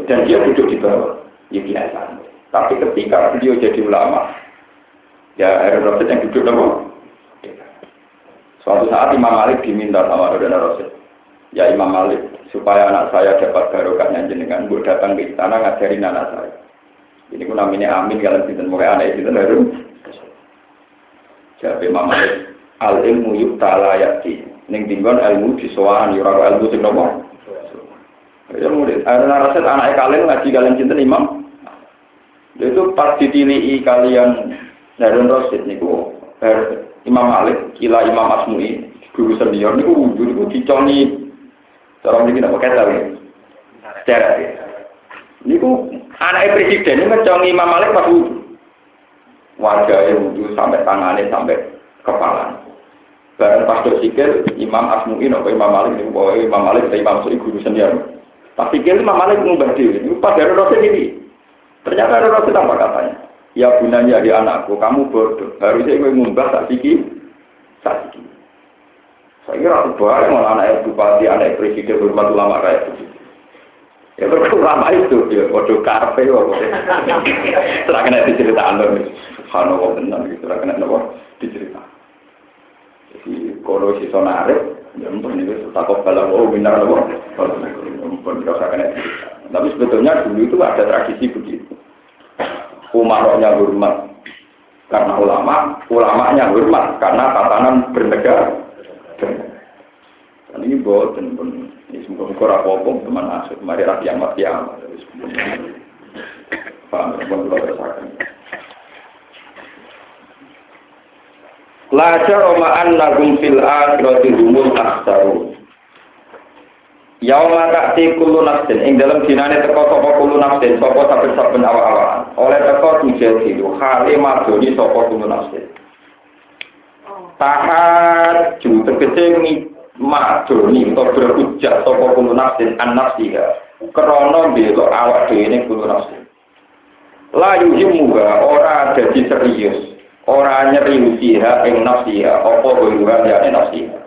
Dan dia duduk di bawah. Ya biasa. Tapi ketika beliau jadi ulama, ya Rasid yang duduk dong. Suatu saat Imam Malik diminta sama Harun Rasid. Ya Imam Malik, supaya anak saya dapat barokahnya jenengan, gue datang ke istana ngajarin anak saya. Ini pun namanya Amin kalian tidak mulai anak itu Harun. Jadi Imam Malik, al ilmu yuk ta'ala yakti. Ning tinggon ilmu disowan, yura ilmu sing nopo. Ya murid, Harun Rasid anak kalian ngaji kalian cinta Imam. Itu pas ditilihi kalian Harun Rasid niku Imam Malik, kila Imam Asmui, guru senior niku wudhu niku diconi cara mriki napa kata ya. Secara ya. Niku anak presiden ini ngecongi Imam Malik pas wudhu. Wajahnya wudhu sampai tangannya sampai kepala. Barang pas sikil Imam Asmui nopo Imam Malik niku bahwa Imam Malik atau Imam Asmui guru senior. Pas sikil Imam Malik ngubah diri. Niku pas Harun Rasid ini. Ternyata Harun Rasid apa katanya? Ya bunanya di anakku, kamu bodoh. Harusnya gue ngumbah tak siki. Saya kira boleh mau anak bupati, anak presiden, hormat ulama kayak begitu. Ya ulama itu, ya bodoh karpe, setelah kena diceritakan loh. Subhanallah benar, gitu, setelah kena nopo diceritakan. Jadi kalau si sonarik, ya ampun ini takut kalau oh benar nopo, ampun tidak kena diceritakan. Tapi sebetulnya dulu itu ada tradisi begitu. umaroknya hormat karena ulama, ulamanya hormat karena tatanan bernegara. Dan ini boten pun ini semoga muka rapopong teman asuk mari rakyat kiamat kiamat. Paham, pun kalau rasakan. La jaroma annahum fil akhirati humul akhsarun. Yauma ta'ti kullu nafsin ing dalam dinane teko sapa kullu nafsin sapa saben-saben awak-awakan. Oleh teko tujel dilu hale madoni sapa kullu nafsin. Tahat ju tegese madoni utawa berhujjah sapa kullu nafsin an nafsiha. Krana bela awak dhewe ning kullu nafsin. La yuhimuha ora dadi serius. Ora nyeriusiha ing nafsiha apa goyuha ya nafsiha.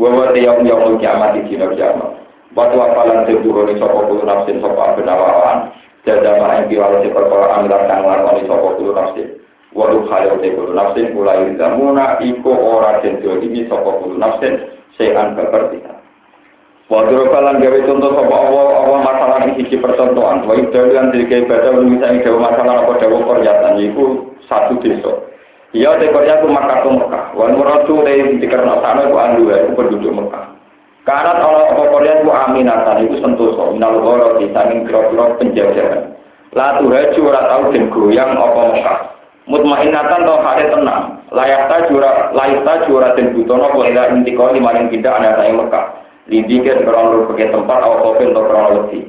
Wa wa tiyam yaumul kiamat di dina kiamat. Waktu apalan seburu ni sopo kulu nafsin sopo abenawawan. Jada ma yang kiwala si perkara amilan kang lakoni kulu nafsin. Waduh khayo si kulu nafsin kulai zamuna iko ora jenjo ini sopo kulu nafsin. sean babar tidak. Wadro kalan gawe contoh sapa Allah Allah masalah di sisi percontohan. Wa ibdalu yang diri ibadah misalnya gawe masalah apa dawa koryatan yaiku satu desa. Ya te Korea ku Makkah tu Mekah. Wan muradu te dikerna sana ku andu ku penduduk Mekah. Karena kalau apa Korea ku aminatan itu sentosa minal ghoro di saking kira-kira penjajahan. La tuhaju ora tau den goyang apa Mekah. Mutmainatan to hale tenang. Layak ta jura layak ta jura den butono apa ila intikali maring tidak ana saing Mekah. Lidikir krono pakai tempat awal kofil atau krono lebih.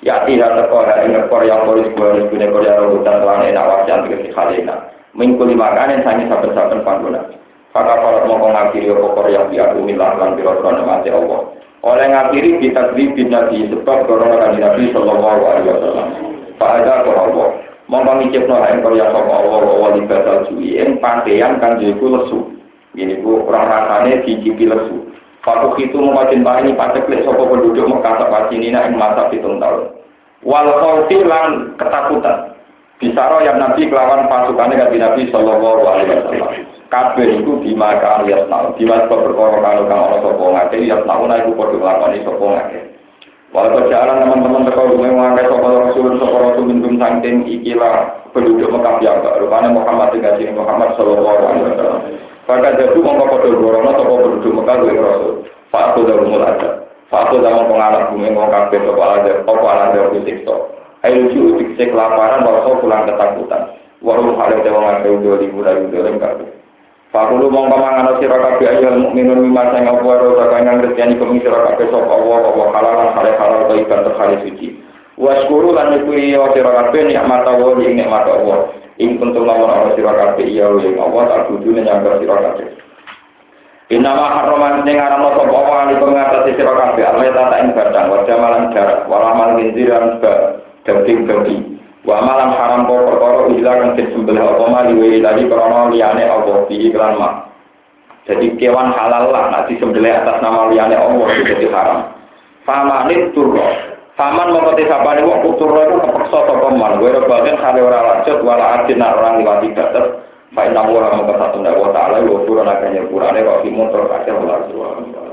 Ya tidak tekor yang ngekor yang polis gue punya korea hutan telan enak wajan tiga khalina. Mingkuli makanan sangi saben-saben pangguna. Maka para mau ngakhiri pokor yang biar umilah lan biro mati Allah. Oleh ngakhiri kita bin nabi sebab korona kan nabi sallallahu alaihi wasallam. Pak ada Allah. Mau mengicipno yang korea sapa Allah wa libatal suwi ing pakaian kan jiku lesu. Ini bu orang rasanya dicipi lesu. Fakuk itu ini pada klik sopo penduduk Mekah sini ing masa hitung tahun. Wal khawfi lan ketakutan. Bisaro yang Nabi kelawan pasukannya kanji Nabi Sallallahu Alaihi Wasallam. Kabeh itu dimaka alias nau. Dimas berkoro kalau kang ono sopo ngake alias nau na iku podo nglakoni sopo ngake. Walau jalan teman-teman teko rumah ngake sopo rasul sopo rasul mintum sangking ikilah penduduk Mekah biasa. Rupanya Muhammad dengan Muhammad Sallallahu Alaihi Wasallam. Maka jadi mongko padha gorono sapa penduduk Mekah luwih rasul. Fa aku dalu mulada. Fa aku dalu pengalat bumi ngomong kabeh sapa ada apa ada ku siksa. Ayo lucu dikse kelaparan wae pulang ketakutan. Waru hale dewa ngake udah di mulai udah kabeh. Fa aku lu mongko mangan sira kabeh ayo mukminun mimma sing apa ro sakang ngerteni kemi sira kabeh sapa Allah apa halalan hale halal thayyiban terhale suci. Waskuru lan nyukuri ya sira kabeh nikmat Allah ing nikmat Allah. ing kuntum lamun ana sira kabeh iya ing Allah tak kudu nyambar sira kabeh Inama haroman sing aran sapa apa ali pengatasi sira kabeh Allah tata ing badang wajah malam jarak walamal ginjiran daging daging wa malam haram kok perkara ilang kang disembelih apa mali wa ilahi krana liyane di iklan mak jadi kewan halal lah nanti disembelih atas nama liyane Allah jadi haram. Famanit turro. Paman mau kete sapane wong putur itu kepeksa sapa man, kowe bagian hale ora lanjut wala adin orang liwati batas. Fa inna wa ma satu wa ta'ala wa qur'ana kanya qur'ane wa fi mutar kasih Allah